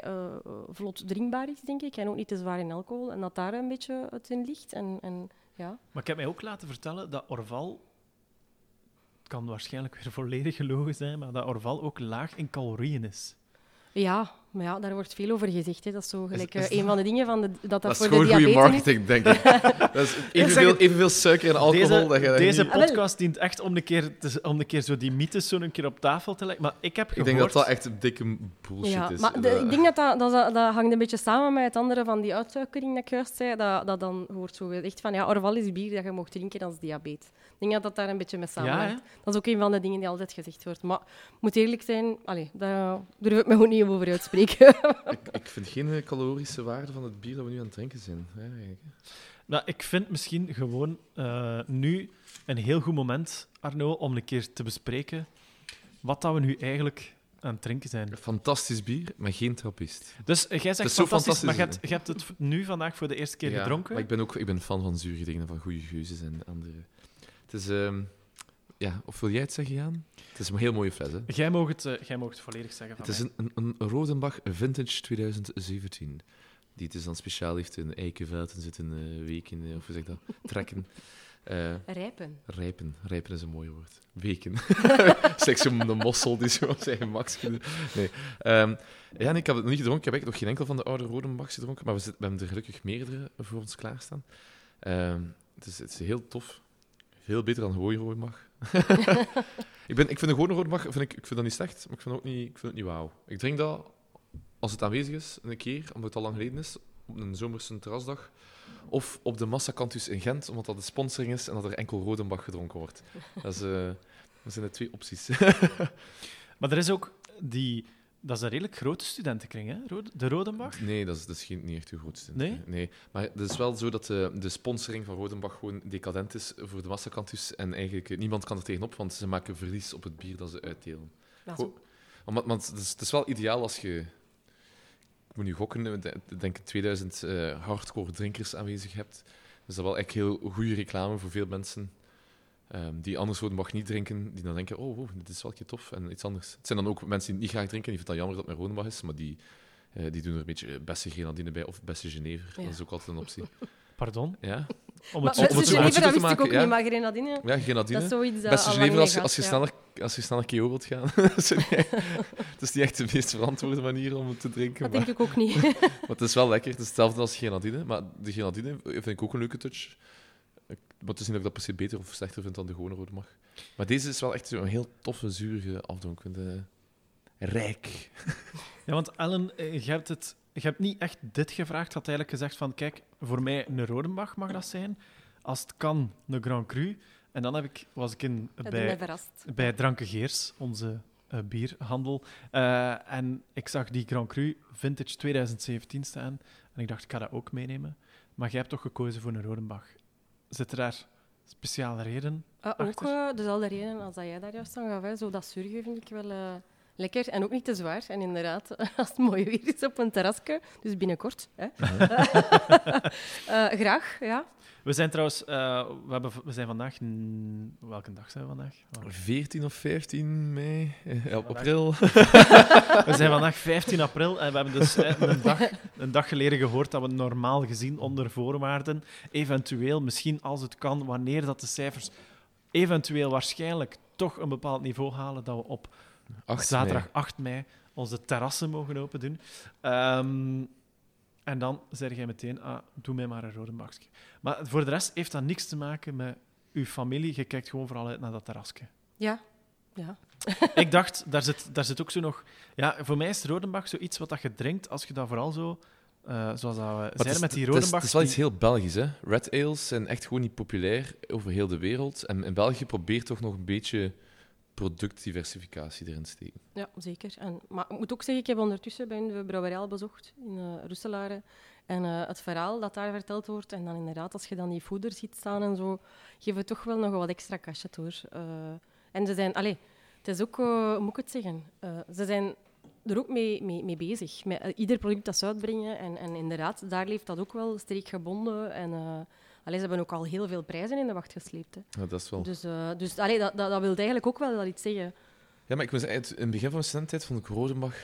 vlot drinkbaar is, denk ik. En ook niet te zwaar in alcohol. En dat daar een beetje het in ligt. En, en, ja. Maar ik heb mij ook laten vertellen dat Orval... Het kan waarschijnlijk weer volledig gelogen zijn, maar dat Orval ook laag in calorieën is. ja, maar ja, daar wordt veel over gezegd. Hè. Dat is zo gelijk is eh, een van de dingen van de, dat dat, Dat voor de gewoon goede diabetes is. marketing, denk ik. dat is evenveel, evenveel suiker en alcohol. Deze, dat je deze niet- podcast dient echt om een keer, te- om een keer zo die mythes zo een keer op tafel te leggen. Maar ik heb Ik gehoord... denk dat dat echt een dikke bullshit Ja, is. maar de- Dat- ik denk dat dat, dat, dat, dat hangt een beetje samen met het andere van die uitsuikering dat ik juist zei. Dat, dat dan wordt zo gezegd van, ja, Orval is bier dat je mocht drinken als diabetes. Ik denk dat dat daar een beetje mee samenhangt. Dat is ook een van de dingen die altijd gezegd wordt. Maar ik moet eerlijk zijn, allee, daar durf ik me gewoon niet over uitspreken. ik, ik vind geen calorische waarde van het bier dat we nu aan het drinken zijn. Eigenlijk. Nou, ik vind misschien gewoon eh, nu een heel goed moment, Arno, om een keer te bespreken wat dat we nu eigenlijk aan het drinken zijn. Fantastisch bier, maar geen trappist. Dus jij zegt is zo fantastisch, maar je fantastisch, hebt, je hebt het nu vandaag voor de eerste keer Ja, gedronken. Maar ik ben ook ik ben fan van zuurige dingen, van goede geuzes en andere. Het is... ehm, ja, of wil jij het zeggen, Jaan? Het is een heel mooie fles, hè? Jij mag het, eh, jij mag het volledig zeggen van Het is mij. een, een, een Rodenbach Vintage 2017. Die het is dan speciaal heeft in Eikenveld en zit een eh, week in, eh, of hoe zeg ik dat, trekken. Eh, Rijpen. rijpen. Rijpen is een mooi woord. Weken. Seks om de mossel die zo op zijn kunnen- Nee. Ehm, ja, nee, ik heb het nog niet gedronken. Ik heb eigenlijk nog geen enkel van de oude Rodenbachs gedronken, maar we, zitten, we hebben er gelukkig meerdere voor ons klaarstaan. Ehm, het, is, het is heel tof. Veel beter dan gewone Rodenbach. ik, ben, ik vind de gewone Rodenbach vind ik, ik vind dat niet slecht, maar ik vind, ook niet, ik vind het niet wauw. Ik drink dat als het aanwezig is, een keer, omdat het al lang geleden is, op een zomerse terrasdag. Of op de Massacantus in Gent, omdat dat de sponsoring is en dat er enkel Rodenbach gedronken wordt. Dat, eh, dat zijn de twee opties. Maar er is ook die... Dat is een redelijk grote studentenkring, hè? De Rodenbach. nee, dat is, dat is geen, niet echt uw grootste. Nee? nee. Maar het is wel zo dat de, de sponsoring van Rodenbach gewoon decadent is voor de Massacantus. En eigenlijk eh, niemand kan er tegenop, want ze maken verlies op het bier dat ze uitdelen. Dat is Goh. Want, want het, is, het is wel ideaal als je... Ik moet nu gokken, eh, de- ik denk 2000 eh, hardcore drinkers aanwezig hebt. Dus dat is wel echt heel goede reclame voor veel mensen ehm, die anders Rodenbach niet drinken. Die dan denken, oh, wow, dit is wel een keer tof. En iets anders. Het zijn dan ook mensen die niet graag drinken. Die vinden het jammer dat het met Rodenbach is. Maar die, Eh, die doen er een beetje beste grenadine bij of beste Genever. Ja. Dat is ook altijd een optie. Pardon? Ja, Om Maar het om zo- om het Genever, zo dat wist ik maken, ook ja. niet, maar grenadine, ja dat grenadine. is zoiets dat Beste Genever als als, je ja. sneller, als je sneller KO wilt gaan. Dat is niet- het is niet echt de meest verantwoorde manier om het te drinken. Dat Maar, denk ik ook niet. maar het is wel lekker. Het is hetzelfde als grenadine. Maar de grenadine vind ik ook een leuke touch. Ik moet dus niet dat ik dat per se beter of slechter vind dan de gewone rode mag. Maar deze is wel echt zo'n heel toffe, zurige vind het, eh, rijk. Ja, want Ellen, eh, je hebt, het, je hebt niet echt dit gevraagd. Je had eigenlijk gezegd van, kijk, voor mij een Rodenbach mag dat zijn. Als het kan, een Grand Cru. En dan heb ik, was ik in, bij, bij Dranke Geers, onze eh, bierhandel. Eh, en ik zag die Grand Cru Vintage 2017 staan. En ik dacht, ik ga dat ook meenemen. Maar jij hebt toch gekozen voor een Rodenbach. Zit er daar speciale reden? Ah, ook achter. eh, dezelfde reden als dat jij daar juist aan gaf. Hè. Zo dat surgen vind ik wel eh, lekker en ook niet te zwaar. En inderdaad, als het mooi weer is op een terrasje, dus binnenkort. Hè. Eh, graag, ja. We zijn trouwens, eh, we, hebben, we zijn vandaag, welke dag zijn we vandaag? Oh. 14 of 15 mei, eh, ja, april. We zijn vandaag 15 april en we hebben dus een, dag, een dag geleden gehoord dat we normaal gezien onder voorwaarden, eventueel, misschien als het kan, wanneer dat de cijfers eventueel waarschijnlijk toch een bepaald niveau halen, dat we op 8 zaterdag mei. 8 mei onze terrassen mogen open doen. Ehm, en dan zeg jij meteen, ah, doe mij maar een rode bakje. Maar voor de rest heeft dat niks te maken met uw familie. Je kijkt gewoon vooral uit naar dat terrasje. Ja, ja. Ik dacht, daar zit, daar zit ook zo nog... Ja, voor mij is Rodenbach zoiets wat dat je drinkt als je dat vooral zo... eh, zoals dat we zeiden is- met die het is- Rodenbach... Het is wel iets heel Belgisch, hè? Red ales zijn echt gewoon niet populair over heel de wereld. En in België probeert toch nog een beetje productdiversificatie erin te steken. Ja, zeker. En, maar ik moet ook zeggen, ik heb ondertussen bij de brouwerij bezocht in uh. En uh, het verhaal dat daar verteld wordt, en dan inderdaad, als je dan die voeder ziet staan en zo, het toch wel nog wat extra cachet hoor. Uh, en ze zijn, allee, het is ook, moet ik het zeggen? Ze zijn er ook mee, mee, bezig. Met ieder product dat ze uitbrengen. En, en inderdaad, daar leeft dat ook wel streekgebonden. En allee, ze hebben ook al heel veel prijzen in de wacht gesleept. Hè. Ja, dat is wel. Dus, uh, dus allee, dat, dat, dat wil eigenlijk ook wel iets zeggen. Ja, maar ik zeggen, in het begin van mijn studententijd vond ik Rodenbach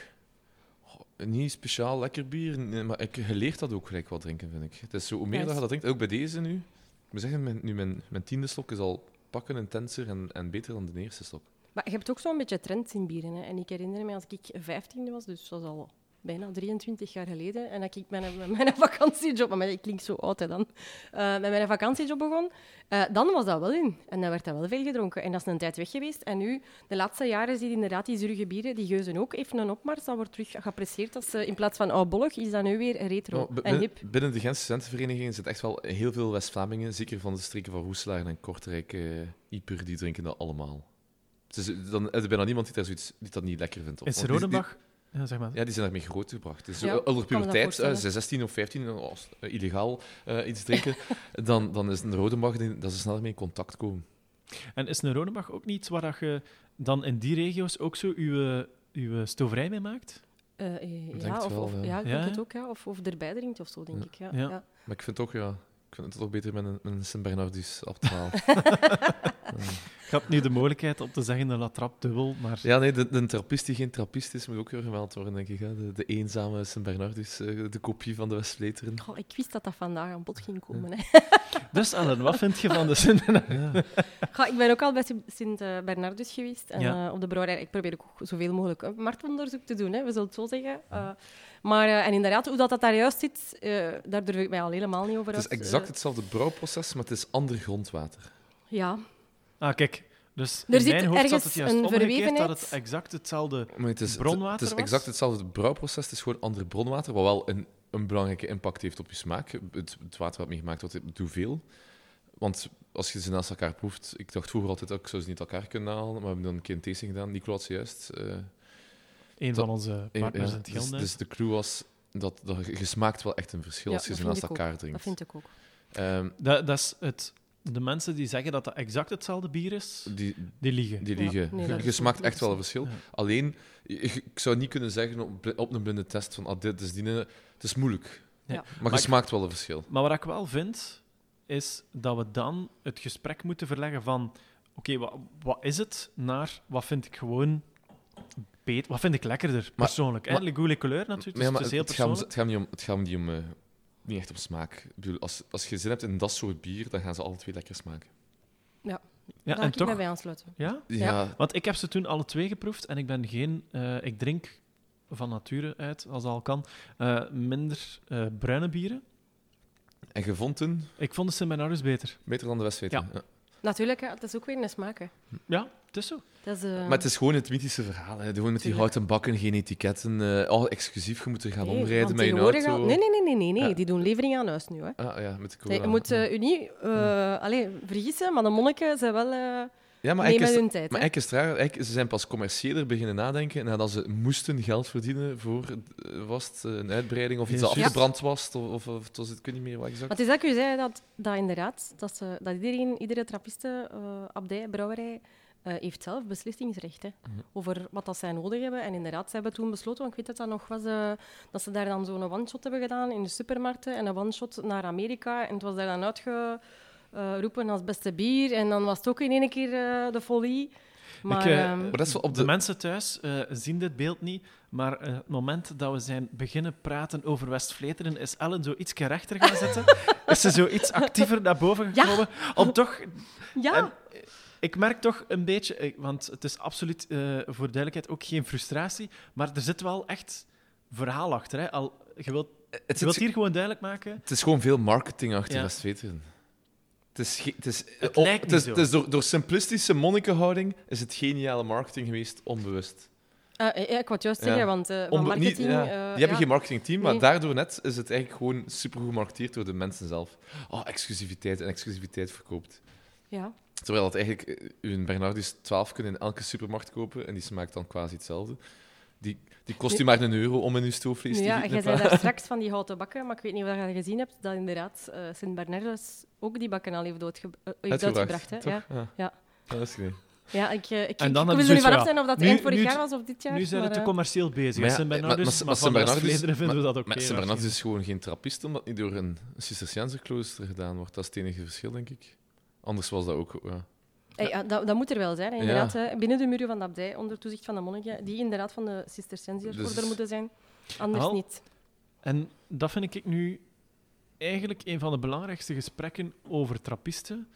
niet speciaal lekker bier. Maar ik geleerd dat ook gelijk wat drinken, vind ik. Het is zo, hoe meer dat je dat drinkt, ook bij deze nu. Ik moet zeggen, mijn, nu mijn, mijn tiende slok is al pakken intenser en, en beter dan de eerste slok. Maar je hebt ook zo'n beetje trends in bieren. Hè. En ik herinner me als ik 15 was, dus dat was al bijna 23 jaar geleden, en dat ik mijn, met mijn vakantiejob, maar ik klink zo oud hè, dan, uh, met mijn vakantiejob begon, uh, dan was dat wel in. En dan werd dat wel veel gedronken. En dat is een tijd weg geweest. En nu, de laatste jaren, zie je inderdaad die zurige bieren, die geuzen ook, even een opmars. Dat wordt terug geapprecieerd. Als, uh, in plaats van oudbollig, is dat nu weer retro Nou, en hip. Binnen de Gentse studentenvereniging zitten echt wel heel veel West-Vlamingen, zeker van de streken van Roeselaar en Kortrijk, uh, Ieper, die drinken dat allemaal. Dus dan is er bijna niemand die, daar zoiets, die dat niet lekker vindt. Is Rodenbach... Ja, zeg maar. Ja, die zijn daarmee grootgebracht. Dus Ja, ja, onder puberteit, voorstellen. uh, 16 of 15, oh, als, uh, illegaal uh, iets drinken, dan, dan is een Rodenbach die- dat ze sneller mee in contact komen. En is een Rodenbach ook niet waar dat je dan in die regio's ook zo uw, uw stoverij mee maakt? Denk ja, of, wel, of, ja. ja, ik Ja, denk ja. het ook. Ja. Of, of erbij drinkt of zo, denk Ja. ik. Ja. Ja. Ja. Maar ik vind toch, ja, ik vind het toch beter met een, met een Sint-Bernardus op 12. Ik had nu de mogelijkheid om te zeggen een latrap dubbel, maar... ja, nee, de, de trappist die geen trappist is, moet ook weer gemeld worden, denk ik. Hè. De, de eenzame Sint-Bernardus, eh, de kopie van de Westvleteren. Goh, ik wist dat dat vandaag aan bod ging komen. Hè. Dus Ellen, wat vind je van de zin? Ja. Ik ben ook al bij Sint-Bernardus geweest. En Ja. eh, op de brouwerij, ik probeer ook zoveel mogelijk een marktonderzoek te doen, hè, we zullen het zo zeggen. Eh, maar eh, en inderdaad, hoe dat, dat daar juist zit, eh, daar durf ik mij al helemaal niet over Het is uit. exact hetzelfde brouwproces, maar het is ander grondwater. ja, Ah, kijk. Dus Er in zit mijn hoofd zat ergens het juist een omgekeerd dat het exact hetzelfde... Maar het is, Bronwater het is was? exact hetzelfde brouwproces, het is gewoon ander bronwater, wat wel een, een belangrijke impact heeft op je smaak. Het, het water wat mee gemaakt wordt, doet veel. Want als je ze naast elkaar proeft, ik dacht vroeger altijd ook, ik zou ze niet uit elkaar kunnen halen, maar we hebben dan een keer een tasting gedaan. Nico had ze juist. eh, Een Dat- van onze partners in het dus, gilde. dus de clue was dat, dat je smaakt wel echt een verschil Ja, als je dat ze naast ook. elkaar dat drinkt. vind ik ook. Ehm, Dat, dat is het... De mensen die zeggen dat dat exact hetzelfde bier is, die, die liegen. die Ja, liegen. nee, je dat smaakt echt wel een verschil. Ja. Alleen, ik zou niet kunnen zeggen op, op een blinde test van ah, dit is die. Het is moeilijk. Ja. Maar, Maar je ik- smaakt wel een verschil. Maar wat ik wel vind, is dat we dan het gesprek moeten verleggen van... Oké, wat, wat is het? Naar wat vind ik gewoon beter. Wat vind ik lekkerder, persoonlijk? maar- hè? Le goût, le couleur natuurlijk, Maar ja, dus maar het is heel het, gaat om, persoonlijk. het gaat niet om, het gaat niet om, eh, niet echt om smaak. Ik bedoel, als, als je zin hebt in dat soort bier, dan gaan ze alle twee lekker smaken. Ja, Daar en kan ik toch... bij aansluiten. Ja? Ja, Want ik heb ze toen alle twee geproefd en ik ben geen... eh, ik drink van nature uit, als dat al kan, eh, minder eh, bruine bieren. en je vond toen Ik vond de Sint-Bernardus beter. beter dan de Westweten. Ja. Ja. Natuurlijk, hè, het is ook weer een smaak. Hè. Ja, het is zo. Dat is, eh, Maar het is gewoon het mythische verhaal. Hè. Gewoon met die houten bakken, geen etiketten. eh al exclusief, je moet er gaan nee, omrijden met je auto. al- Nee, nee, nee, nee, nee, nee. Ja. die doen levering aan huis nu. Hè. Ah ja, met de Nee, je moet eh, u niet eh, allee, vergissen, maar de monniken zijn wel... ja, maar nemen eigenlijk is, hun tijd. maar eigenlijk is het raar. Eigenlijk, ze zijn pas commerciëler beginnen nadenken nadat ze moesten geld verdienen voor eh, was het, eh, een uitbreiding of iets dat afgebrand was. Of, of, of het was het, ik weet niet meer wat exact. Maar het is dat ik u zei, dat, dat inderdaad, dat, ze, dat iedereen, iedere trappiste, eh, abdij, brouwerij, eh, heeft zelf beslissingsrecht hè, Mhm. over wat dat zij nodig hebben. En inderdaad, ze hebben toen besloten, want ik weet dat dat nog was, dat ze daar dan zo'n one-shot hebben gedaan in de supermarkten en een one-shot naar Amerika. En het was daar dan uitgeroepen als beste bier. En dan was het ook in één keer eh, de folie. Maar, eh, ehm, Maar dat is wel op De de... mensen thuis eh, zien dit beeld niet, maar eh, het moment dat we zijn beginnen praten over West-Vleteren, is Ellen zo iets rechter gaan zitten. is ze zo iets actiever naar boven Ja. gekomen. Om toch... ja, en, eh, ik merk toch een beetje, eh, want het is absoluut eh, voor duidelijkheid ook geen frustratie, maar er zit wel echt verhaal achter. Hè? Al, je wilt, Het, je wilt hier gewoon duidelijk maken. het is gewoon veel marketing achter Ja. Westweten. Het is, het is, Het op- lijkt het is, niet zo. het is door, door simplistische monnikenhouding is het geniale marketing geweest, onbewust. Ah, ja, ik wou het juist Ja. zeggen, want eh, van Onbe- marketing... niet, ja. eh, Die ja. hebben geen marketingteam, maar Nee. daardoor net is het eigenlijk gewoon supergoed gemarketeerd door de mensen zelf. Oh, exclusiviteit en exclusiviteit verkoopt. Ja. Terwijl dat eigenlijk, eh, een Bernardus 12 kunnen in elke supermarkt kopen en die smaakt dan quasi hetzelfde. Die, die kost u maar een euro om in uw stoofvlees te Ja, jij zei daar straks van die houten bakken, maar ik weet niet of je gezien hebt dat inderdaad eh Sint-Bernardus ook die bakken al heeft, doodge- eh, heeft uitgebracht. Hè? toch? Ja. Ja. Ja. Ja, dat is gedaan. Ja, ik, eh, ik, En dan ik wil er niet vanaf zijn of dat nu- eind vorig nu- jaar was of dit jaar. Nu zijn we te eh, commercieel bezig. Maar ja, Sint-Bernardus, maar- Sint-Bernardus- vinden we dat ook Maar oké. Sint Bernardus is gewoon geen trappist, omdat het niet door een Cisterciënserklooster gedaan wordt. Dat is het enige verschil, denk ik. Anders was dat ook... Ja. Ja, dat, dat moet er wel zijn, hè, inderdaad. hè. Binnen de muren van de abdij, onder toezicht van de monniken, die inderdaad van de Cisterciënziersorde Dus- moeten zijn. Anders niet. En dat vind ik nu eigenlijk een van de belangrijkste gesprekken over trappisten.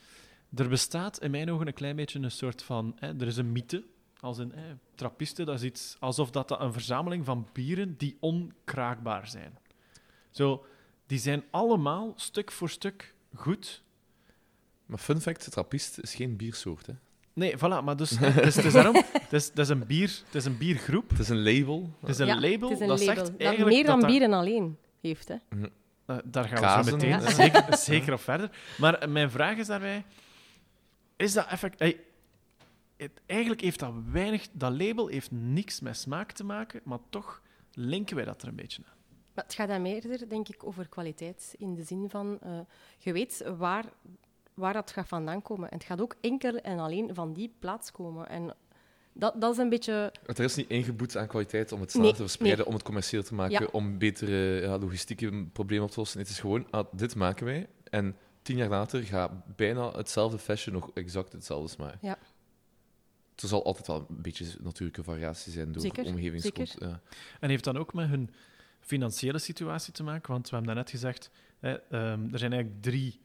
Er bestaat in mijn ogen een klein beetje een soort van... Hè, er is een mythe, als een hè, trappisten, dat is iets alsof dat, dat een verzameling van bieren die onkraakbaar zijn. Zo, die zijn allemaal stuk voor stuk goed. Maar fun fact, trappist is geen biersoort. Hè. Nee, voilà, maar dus, het is, het is daarom... Het is, het, is een bier, het is een biergroep. Het is een label. Het is een Ja, label het is een dat label zegt dat eigenlijk meer dan dat bieren alleen heeft. Hè. Eh, daar gaan we zo meteen ja. zeker, zeker op verder. Maar eh, mijn vraag is daarbij: is dat effect. hey, het, eigenlijk heeft dat weinig. Dat label heeft niks met smaak te maken, maar toch linken wij dat er een beetje aan. Maar het gaat dan meer, denk ik, over kwaliteit. In de zin van, eh, je weet waar, waar dat gaat vandaan komen. En het gaat ook enkel en alleen van die plaats komen. En dat, dat is een beetje... Er is niet ingeboet aan kwaliteit om het sneller Nee, te verspreiden, nee. om het commercieel te maken, Ja. om betere ja, logistieke problemen op te lossen. Het is gewoon, ah, dit maken wij. En tien jaar later gaat bijna hetzelfde fashion nog exact hetzelfde smaken. Ja. Er zal altijd wel een beetje natuurlijke variatie zijn door zeker. Ja. En heeft dan ook met hun financiële situatie te maken? Want we hebben daarnet gezegd: hè, ehm, er zijn eigenlijk drie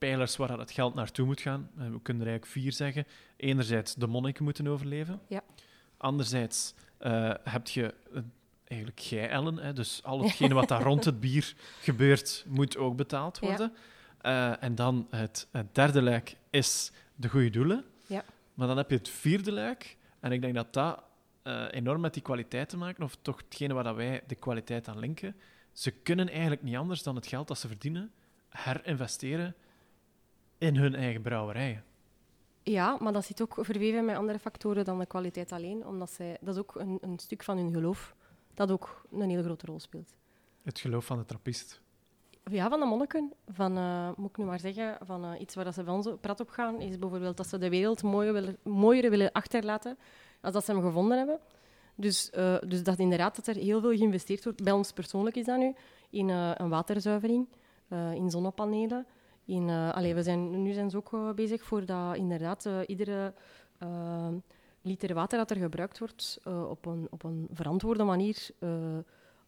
pijlers waar het geld naartoe moet gaan. Eh, we kunnen er eigenlijk vier zeggen. Enerzijds, de monniken moeten overleven. Ja. Anderzijds uh, heb je uh, eigenlijk jij, Ellen. Hè, dus al hetgene wat daar rond het bier gebeurt, moet ook betaald worden. Ja. Uh, en dan het, het, derde luik is de goede doelen. Ja. Maar dan heb je het vierde luik. En ik denk dat dat uh, enorm met die kwaliteit te maken, of toch hetgene waar wij de kwaliteit aan linken. Ze kunnen eigenlijk niet anders dan het geld dat ze verdienen herinvesteren in hun eigen brouwerijen. Ja, maar dat zit ook verweven met andere factoren dan de kwaliteit alleen. Omdat zij, dat is ook een, een stuk van hun geloof dat ook een heel grote rol speelt. Het geloof van de trappist. Ja, van de monniken. Van, uh, moet ik nu maar zeggen, van uh, iets waar dat ze bij ons prat op gaan, is bijvoorbeeld dat ze de wereld mooier willen, mooier willen achterlaten als dat ze hem gevonden hebben. Dus, uh, dus dat inderdaad dat er heel veel geïnvesteerd wordt. Bij ons persoonlijk is dat nu in een waterzuivering, in zonnepanelen. In, allee, we zijn, nu zijn ze ook bezig voor dat inderdaad iedere liter water dat er gebruikt wordt eh, op, een, op een verantwoorde manier, eh,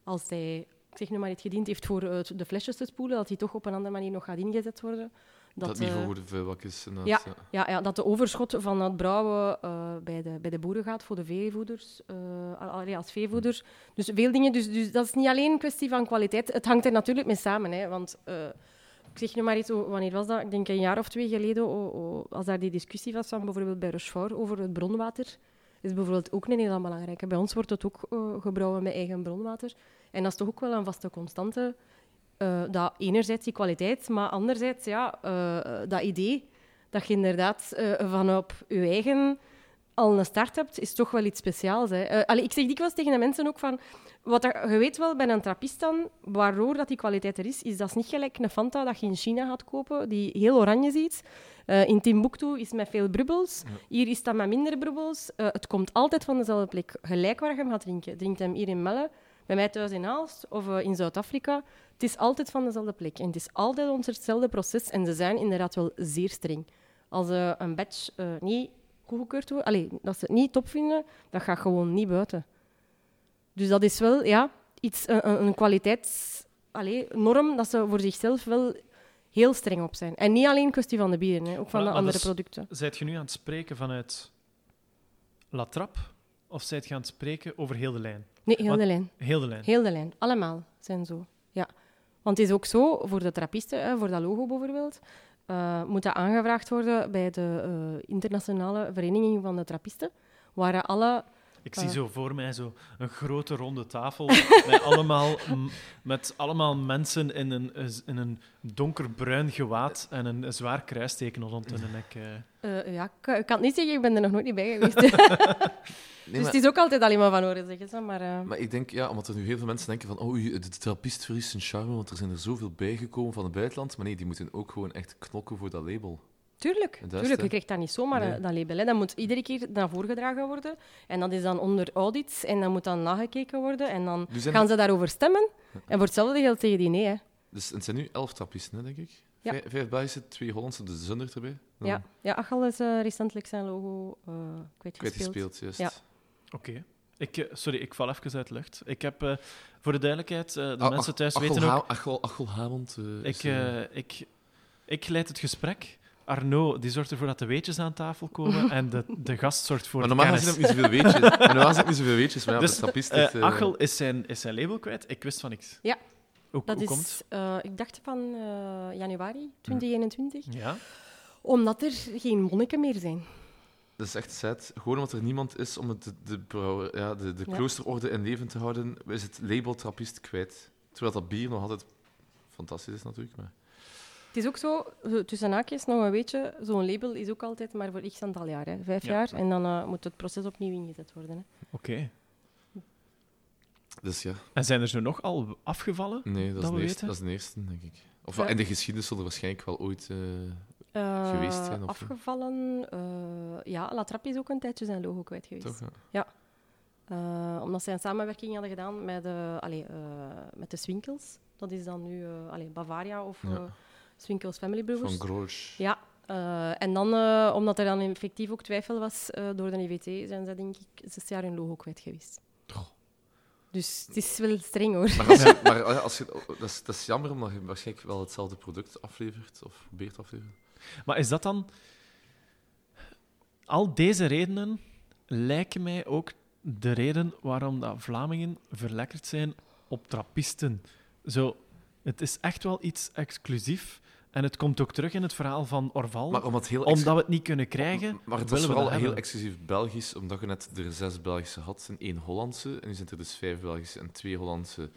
als hij, ik zeg nu maar, iets gediend heeft voor eh, de flesjes te spoelen, dat die toch op een andere manier nog gaat ingezet worden. Dat, Dat, eh, voor de inderdaad, Ja. ja, ja, dat de overschot van het brouwen eh, bij, de, bij de boeren gaat voor de veevoeders, eh, allee, als veevoeders. Dus veel dingen. Dus, dus dat is niet alleen een kwestie van kwaliteit. Het hangt er natuurlijk mee samen. Hè, want eh, ik zeg nu maar iets, oh, wanneer was dat? Ik denk een jaar of twee geleden, oh, oh, als daar die discussie was van bijvoorbeeld bij Rochefort over het bronwater. is bijvoorbeeld ook een heel belangrijke. Bij ons wordt het ook eh, gebrouwen met eigen bronwater. En dat is toch ook wel een vaste constante. eh, dat enerzijds die kwaliteit, maar anderzijds ja, eh, dat idee dat je inderdaad van op je eigen al een start hebt, is toch wel iets speciaals. Hè. Allee, ik zeg dikwijls tegen de mensen ook van... Wat dat- je weet wel bij een trappist dan, waardoor dat die kwaliteit er is, is dat is niet gelijk een Fanta dat je in China gaat kopen, die heel oranje ziet. Eh, in Timbuktu is het met veel brubbels. Hier is dat met minder brubbels. Eh, het komt altijd van dezelfde plek. Gelijk waar je hem gaat drinken. Drinkt hem hier in Melle, bij mij thuis in Aalst of in Zuid-Afrika. Het is altijd van dezelfde plek. En het is altijd onder hetzelfde proces. En ze zijn inderdaad wel zeer streng. Als een batch niet goedgekeurd wordt, allee, dat ze het niet top vinden, dat gaat gewoon niet buiten. Dus dat is wel ja, iets, een, een- kwaliteitsnorm dat ze voor zichzelf wel heel streng op zijn. En niet alleen een kwestie van de bieren, hè, ook van de andere is- producten. Zijt je nu aan het spreken vanuit La Trappe of zijt je aan het spreken over heel de lijn? Nee, heel de lijn. Heel de lijn. Heel de lijn. Allemaal zijn zo. Ja. Want het is ook zo, voor de trappisten, hè, voor dat logo bijvoorbeeld, eh, moet dat aangevraagd worden bij de eh, internationale vereniging van de trappisten, waar alle... Ik zie Ah. zo voor mij zo een grote ronde tafel met allemaal, met allemaal mensen in een, in een donkerbruin gewaad en een, een zwaar kruisteken rond hun nek. eh. eh, ja, ik, ik kan het niet zeggen, ik ben er nog nooit niet bij geweest. Nee, dus maar, het is ook altijd alleen maar van horen zeggen. Ze, maar, eh, maar ik denk, ja, omdat er nu heel veel mensen denken van oh, de trappist verliest zijn charme, want er zijn er zoveel bijgekomen van het buitenland. Maar nee, die moeten ook gewoon echt knokken voor dat label. Tuurlijk, dat tuurlijk. je krijgt dat niet zomaar, Nee. eh, dat label. Hè. Dat moet iedere keer naar voren gedragen worden. En dat is dan onder audits en dan moet dan nagekeken worden. En dan zijn gaan ze daarover stemmen. En voor hetzelfde geldt tegen die nee. Hè. Dus het zijn nu elf trappisten, hè, denk ik. Ja. Vijf, vijf Belgische, twee Hollandse, dus Zunder erbij. Dan Ja, ja Achal is eh, recentelijk zijn logo eh kwijtgespeeld. Kwijtgespeeld, juist. Ja. Oké. Ik, sorry, ik val even uit de lucht. Ik heb, eh, voor de duidelijkheid, eh, de Ah, mensen Ach- thuis Achel weten ook... Ha- Achel, Achel Hamond. Ik, ik, ik leid het gesprek. Arno die zorgt ervoor dat de weetjes aan tafel komen en de, de gast zorgt voor maar de normaal heb ik niet zoveel weetjes. maar normaal ik niet zoveel weetjes, maar ja, Dus, de trappist Eh, eh, Achel is zijn, is zijn label kwijt. Ik wist van niks. Ja. Hoe, Dat hoe is, komt eh, ik dacht van eh, januari 2021. Ja. Omdat er geen monniken meer zijn. Dat is echt sad. Gewoon omdat er niemand is om het, de, de, brouwer- ja, de, de kloosterorde in leven te houden, is het label trappist kwijt. Terwijl dat bier nog altijd fantastisch is, natuurlijk. Maar... Het is ook zo, tussen haakjes, nog een weetje, zo'n label is ook altijd maar voor x aantal jaar. Hè. Vijf Ja. jaar. En dan eh, moet het proces opnieuw ingezet worden. Hè. Oké. Dus ja, En zijn er zo nog al afgevallen? nee, dat, Dat is, we de eerste, weten? dat is de eerste, denk ik. Of Ja. in de geschiedenis zullen er waarschijnlijk wel ooit... eh, Eh, Geweest zijn, of- afgevallen. eh, ja, La Trappe is ook een tijdje zijn logo kwijt geweest. toch, ja. Eh, omdat zij een samenwerking hadden gedaan met de, allee, eh, met de Swinkels. Dat is dan nu eh, allee, Bavaria of Ja. Swinkels Family Brewers. Van Grolsch. Ja, eh, en dan, eh, omdat er dan effectief ook twijfel was eh, door de IVT, zijn ze denk ik zes jaar hun logo kwijt geweest. Oh. Dus het is wel streng hoor. Maar, als je, maar als je, dat, is, dat is jammer, omdat je waarschijnlijk wel hetzelfde product aflevert, of probeert afleveren. Maar is dat dan... Al deze redenen lijken mij ook de reden waarom dat Vlamingen verlekkerd zijn op trappisten. Zo, het is echt wel iets exclusief. En het komt ook terug in het verhaal van Orval. Maar omdat, heel we het niet kunnen krijgen, Maar het was vooral heel exclusief Belgisch, omdat je net er zes Belgische had en één Hollandse. En nu zijn er dus vijf Belgische en twee Hollandse,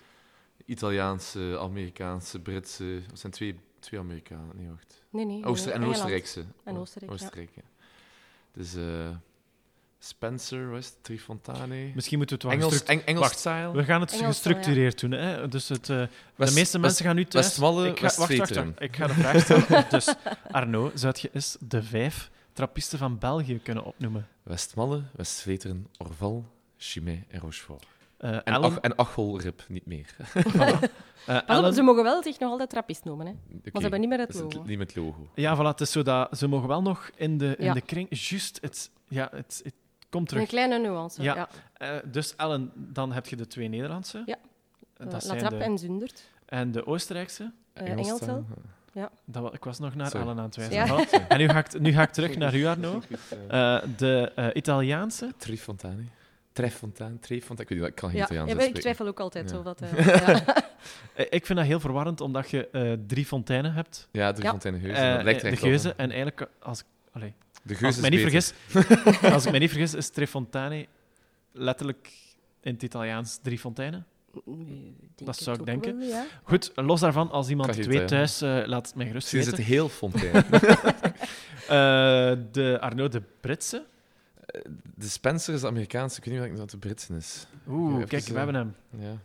Italiaanse, Amerikaanse, Britse. Het zijn twee, twee Amerikanen. Nee, wacht. Nee, nee. Ooster- en. Oostenrijkse. En Oostenrijk, ja. Oostenrijk, ja. Dus eh, Spencer, West, Trifontane. misschien moeten we het wel Engels, gestruct- Eng, Engels Wacht, style. We gaan het Engels gestructureerd doen. Hè? Dus het, eh, de meeste West- mensen gaan nu thuis... Westmalle, ik ga, wacht, wacht, Westveteren. wacht. Ik ga de vraag stellen. dus Arno, zou je eens de vijf trappisten van België kunnen opnoemen? Westmalle, Westveteren, Orval, Chimay en Rochefort. Eh En, Ellen, Ach, en Achelrip niet meer. voilà. Eh, Ellen- ze mogen wel zich nog altijd trappist noemen. Hè. Oké, Maar ze hebben niet meer het dat is logo. Niet met logo. Ja, voilà, het is zo dat ze mogen wel nog in de, in Ja. de kring... Juist, het, ja, het, het kom Een kleine nuance. Ja. Ja. Eh, dus Ellen, dan heb je de twee Nederlandse. Ja. Eh, Dat La zijn Trappe de, en Zundert. en de Oostenrijkse. Engelsel. dan? Dat, ik was nog naar Sorry. Ellen aan het wijzen. Ja. En nu ga, ik, nu ga ik terug naar u, Arno. De eh, Italiaanse. Trifontane. Trefontane, Trefontane. Ik weet niet, ik kan geen Ja, Italiaans ja, ik twijfel ook altijd. Ja. Of dat, ja. Ik vind dat heel verwarrend, omdat je eh, drie fonteinen hebt. Ja, Trefontane Geuze. Dat lijkt er de. En eigenlijk, als, ik- allee, De als ik me is niet vergis, als ik me niet vergis, is Trefontane letterlijk in het Italiaans drie fonteinen. Nee, Dat zou ik denken. wel, ja. Goed, los daarvan, als iemand het je weet het, thuis, eh, laat het mij gerust Misschien is weten. het heel fontein. Eh, de Arno de Britse. de Spencer is de Amerikaanse. Ik weet niet wat de Britse is. Oeh, Even, kijk, we eh, hebben hem. Ja.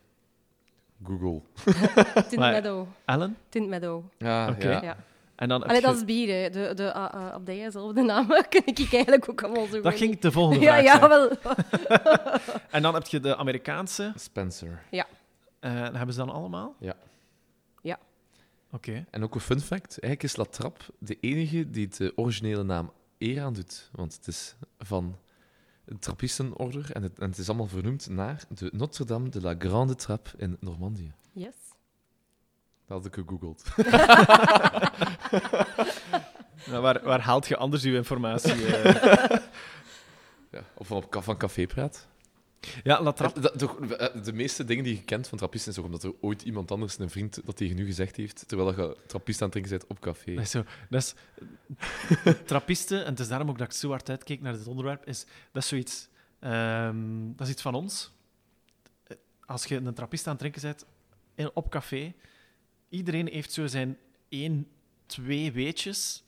Google. Tint Meadow. Ellen. Tint Meadow. Ja, Oké. ja. Ja. En dan Allee, dat is bier, hè. De, de uh, uh, abdijen zelf, de namen ken ik eigenlijk ook allemaal zo dat ging niet. de volgende Ja, vraag ja, zijn. wel. En dan heb je de Amerikaanse. Spencer. Eh, hebben ze dan allemaal? Ja. Ja. Oké. En ook een fun fact: eigenlijk is La Trappe de enige die de originele naam eer aan doet. Want het is van een trappistenorde en het, en het is allemaal vernoemd naar de Notre-Dame de la Grande Trappe in Normandië. Yes. Dat had ik gegoogeld. Nou, waar, waar haalt je anders uw informatie? eh? Ja, of van, op, van Café Praat. ja, La Trappe. Eh, toch, eh, De meeste dingen die je kent van trappisten is ook omdat er ooit iemand anders, een vriend, dat tegen u gezegd heeft, terwijl je trappist aan het drinken bent op café. Dat is zo. Dat is, trappisten, en het is daarom ook dat ik zo hard uitkeek naar dit onderwerp, is, dat is zoiets... ehm, dat is iets van ons. Als je een trappist aan het drinken bent in, op café, iedereen heeft zo zijn één, twee weetjes.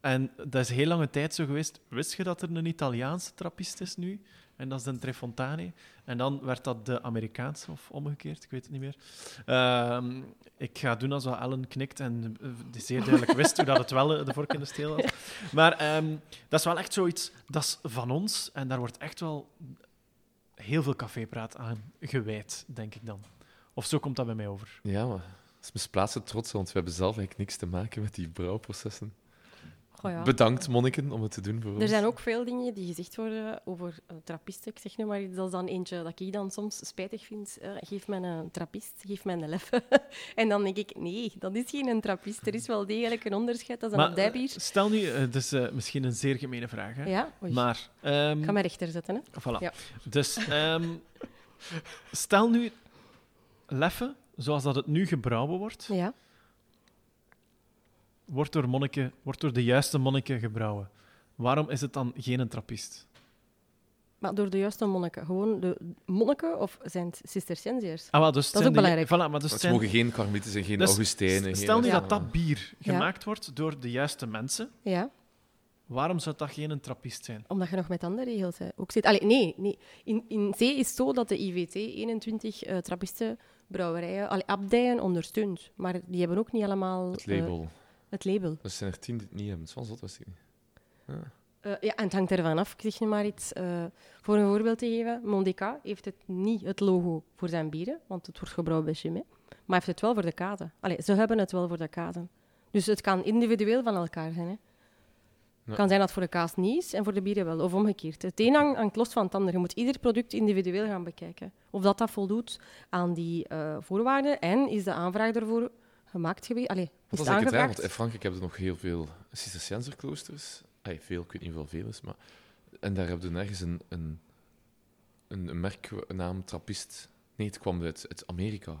En dat is heel lange tijd zo geweest. Wist je dat er een Italiaanse trappist is nu? En dat is de Trefontane. En dan werd dat de Amerikaanse, of omgekeerd, ik weet het niet meer. Ehm, ik ga doen alsof Ellen knikt en eh, die zeer duidelijk wist hoe dat het wel eh, de vork in de steel was. Maar ehm, dat is wel echt zoiets, dat is van ons. En daar wordt echt wel heel veel cafépraat aan gewijd, denk ik dan. Of zo komt dat bij mij over. Ja, maar is misplaatste trots, want we hebben zelf eigenlijk niks te maken met die brouwprocessen. Goh, ja. Bedankt, monniken, om het te doen voor ons. Er zijn ook veel dingen die gezegd worden over uh, trappisten. Ik zeg nu maar, iets, dat is dan eentje dat ik dan soms spijtig vind. Eh, geef mij een trappist, geef mij een leffe. en dan denk ik, nee, dat is geen een trappist. Er is wel degelijk een onderscheid. Dat is een Maar abdijbier. eh, stel nu, eh, het is eh, misschien een zeer gemene vraag, hè? Ja, Oei. maar... ehm, Ik ga mij rechter zetten. Hè. Voilà. Ja. Dus ehm, stel nu leffe, zoals dat het nu gebrouwen wordt, Ja. wordt door, monniken, wordt door de juiste monniken gebrouwen. Waarom is het dan geen een trappist? Maar door de juiste monniken. Gewoon de monniken of zijn het cisterciënziërs? Ah, dus Dat is ook de- belangrijk. Voilà, maar dus Het zijn, mogen geen karmelieten zijn, geen Dus Augustijnen. stel nu dat dat bier Ja. gemaakt wordt door de juiste mensen, Ja, waarom zou dat geen een trappist zijn? omdat je nog met andere regels hè, ook zit. Allee, nee, nee. In, in C is het zo dat de IVT 21 eh trappistenbrouwerijen, allee, abdijen ondersteunt. Maar die hebben ook niet allemaal Het eh, label. het label. Er zijn er tien die het niet hebben. Wel zot, wist ik niet. Eh, ja, en het hangt ervan af. Ik zeg je maar iets. eh, voor een voorbeeld te geven, Mondica heeft het niet het logo voor zijn bieren, want het wordt gebrouwen bij Chimay, maar heeft het wel voor de kazen. Allee, ze hebben het wel voor de kazen. Dus het kan individueel van elkaar zijn. Hè. Het Ja. kan zijn dat voor de kaas niet is en voor de bieren wel, of omgekeerd. Het een hangt, los van het ander. Je moet ieder product individueel gaan bekijken. Of dat, dat voldoet aan die eh, voorwaarden en is de aanvraag ervoor gemaakt geweest. Allee, is Dat het is eigenlijk het raar, aangevraagd? want in Frankrijk hebben ze nog heel veel Cisterciënzerkloosters. Ay, veel, ik weet niet hoeveel veel is, maar... En daar hebben we nergens een, een, een, een merknaam trappist. Nee, het kwam uit, uit Amerika.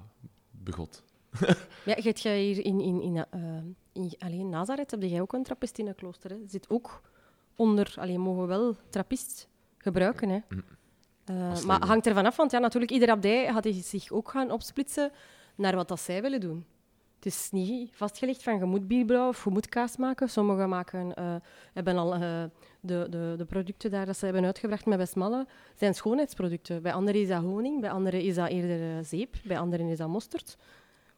Begot. Ja, hebt jij hier in, in, in, eh, in alleen Nazareth heb jij ook een trappist in een klooster. Hè? Zit ook onder, alleen mogen we wel trappist gebruiken. Hè? Mm. Eh, maar hangt ervan af, want ja, natuurlijk, ieder abdij had zich ook gaan opsplitsen naar wat dat zij willen doen. Het is niet vastgelegd van je moet bier brouwen of je moet kaas maken. Sommigen maken, eh, hebben al de, de, de producten daar dat ze hebben uitgebracht met Besmalle, zijn schoonheidsproducten. Bij anderen is dat honing, bij anderen is dat eerder zeep, bij anderen is dat mosterd.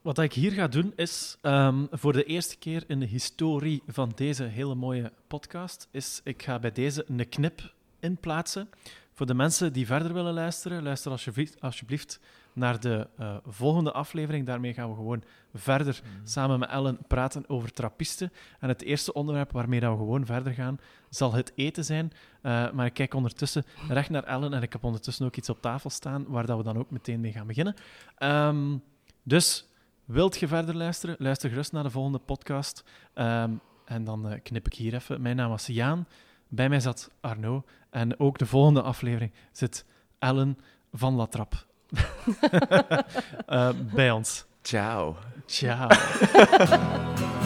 Wat ik hier ga doen is, ehm, voor de eerste keer in de historie van deze hele mooie podcast, is ik ga bij deze een knip inplaatsen. Voor de mensen die verder willen luisteren, luister alsjeblieft, alsjeblieft naar de eh, volgende aflevering. Daarmee gaan we gewoon verder samen met Ellen praten over trappisten. En het eerste onderwerp waarmee dat we gewoon verder gaan, zal het eten zijn. Eh, maar ik kijk ondertussen recht naar Ellen en ik heb ondertussen ook iets op tafel staan waar dat we dan ook meteen mee gaan beginnen. Ehm, dus wilt je verder luisteren? Luister gerust naar de volgende podcast. Ehm, en dan eh, knip ik hier even. Mijn naam was Jaan. Bij mij zat Arno. En ook de volgende aflevering zit Ellen van Latrap. Eh, bij ons. Ciao. Ciao.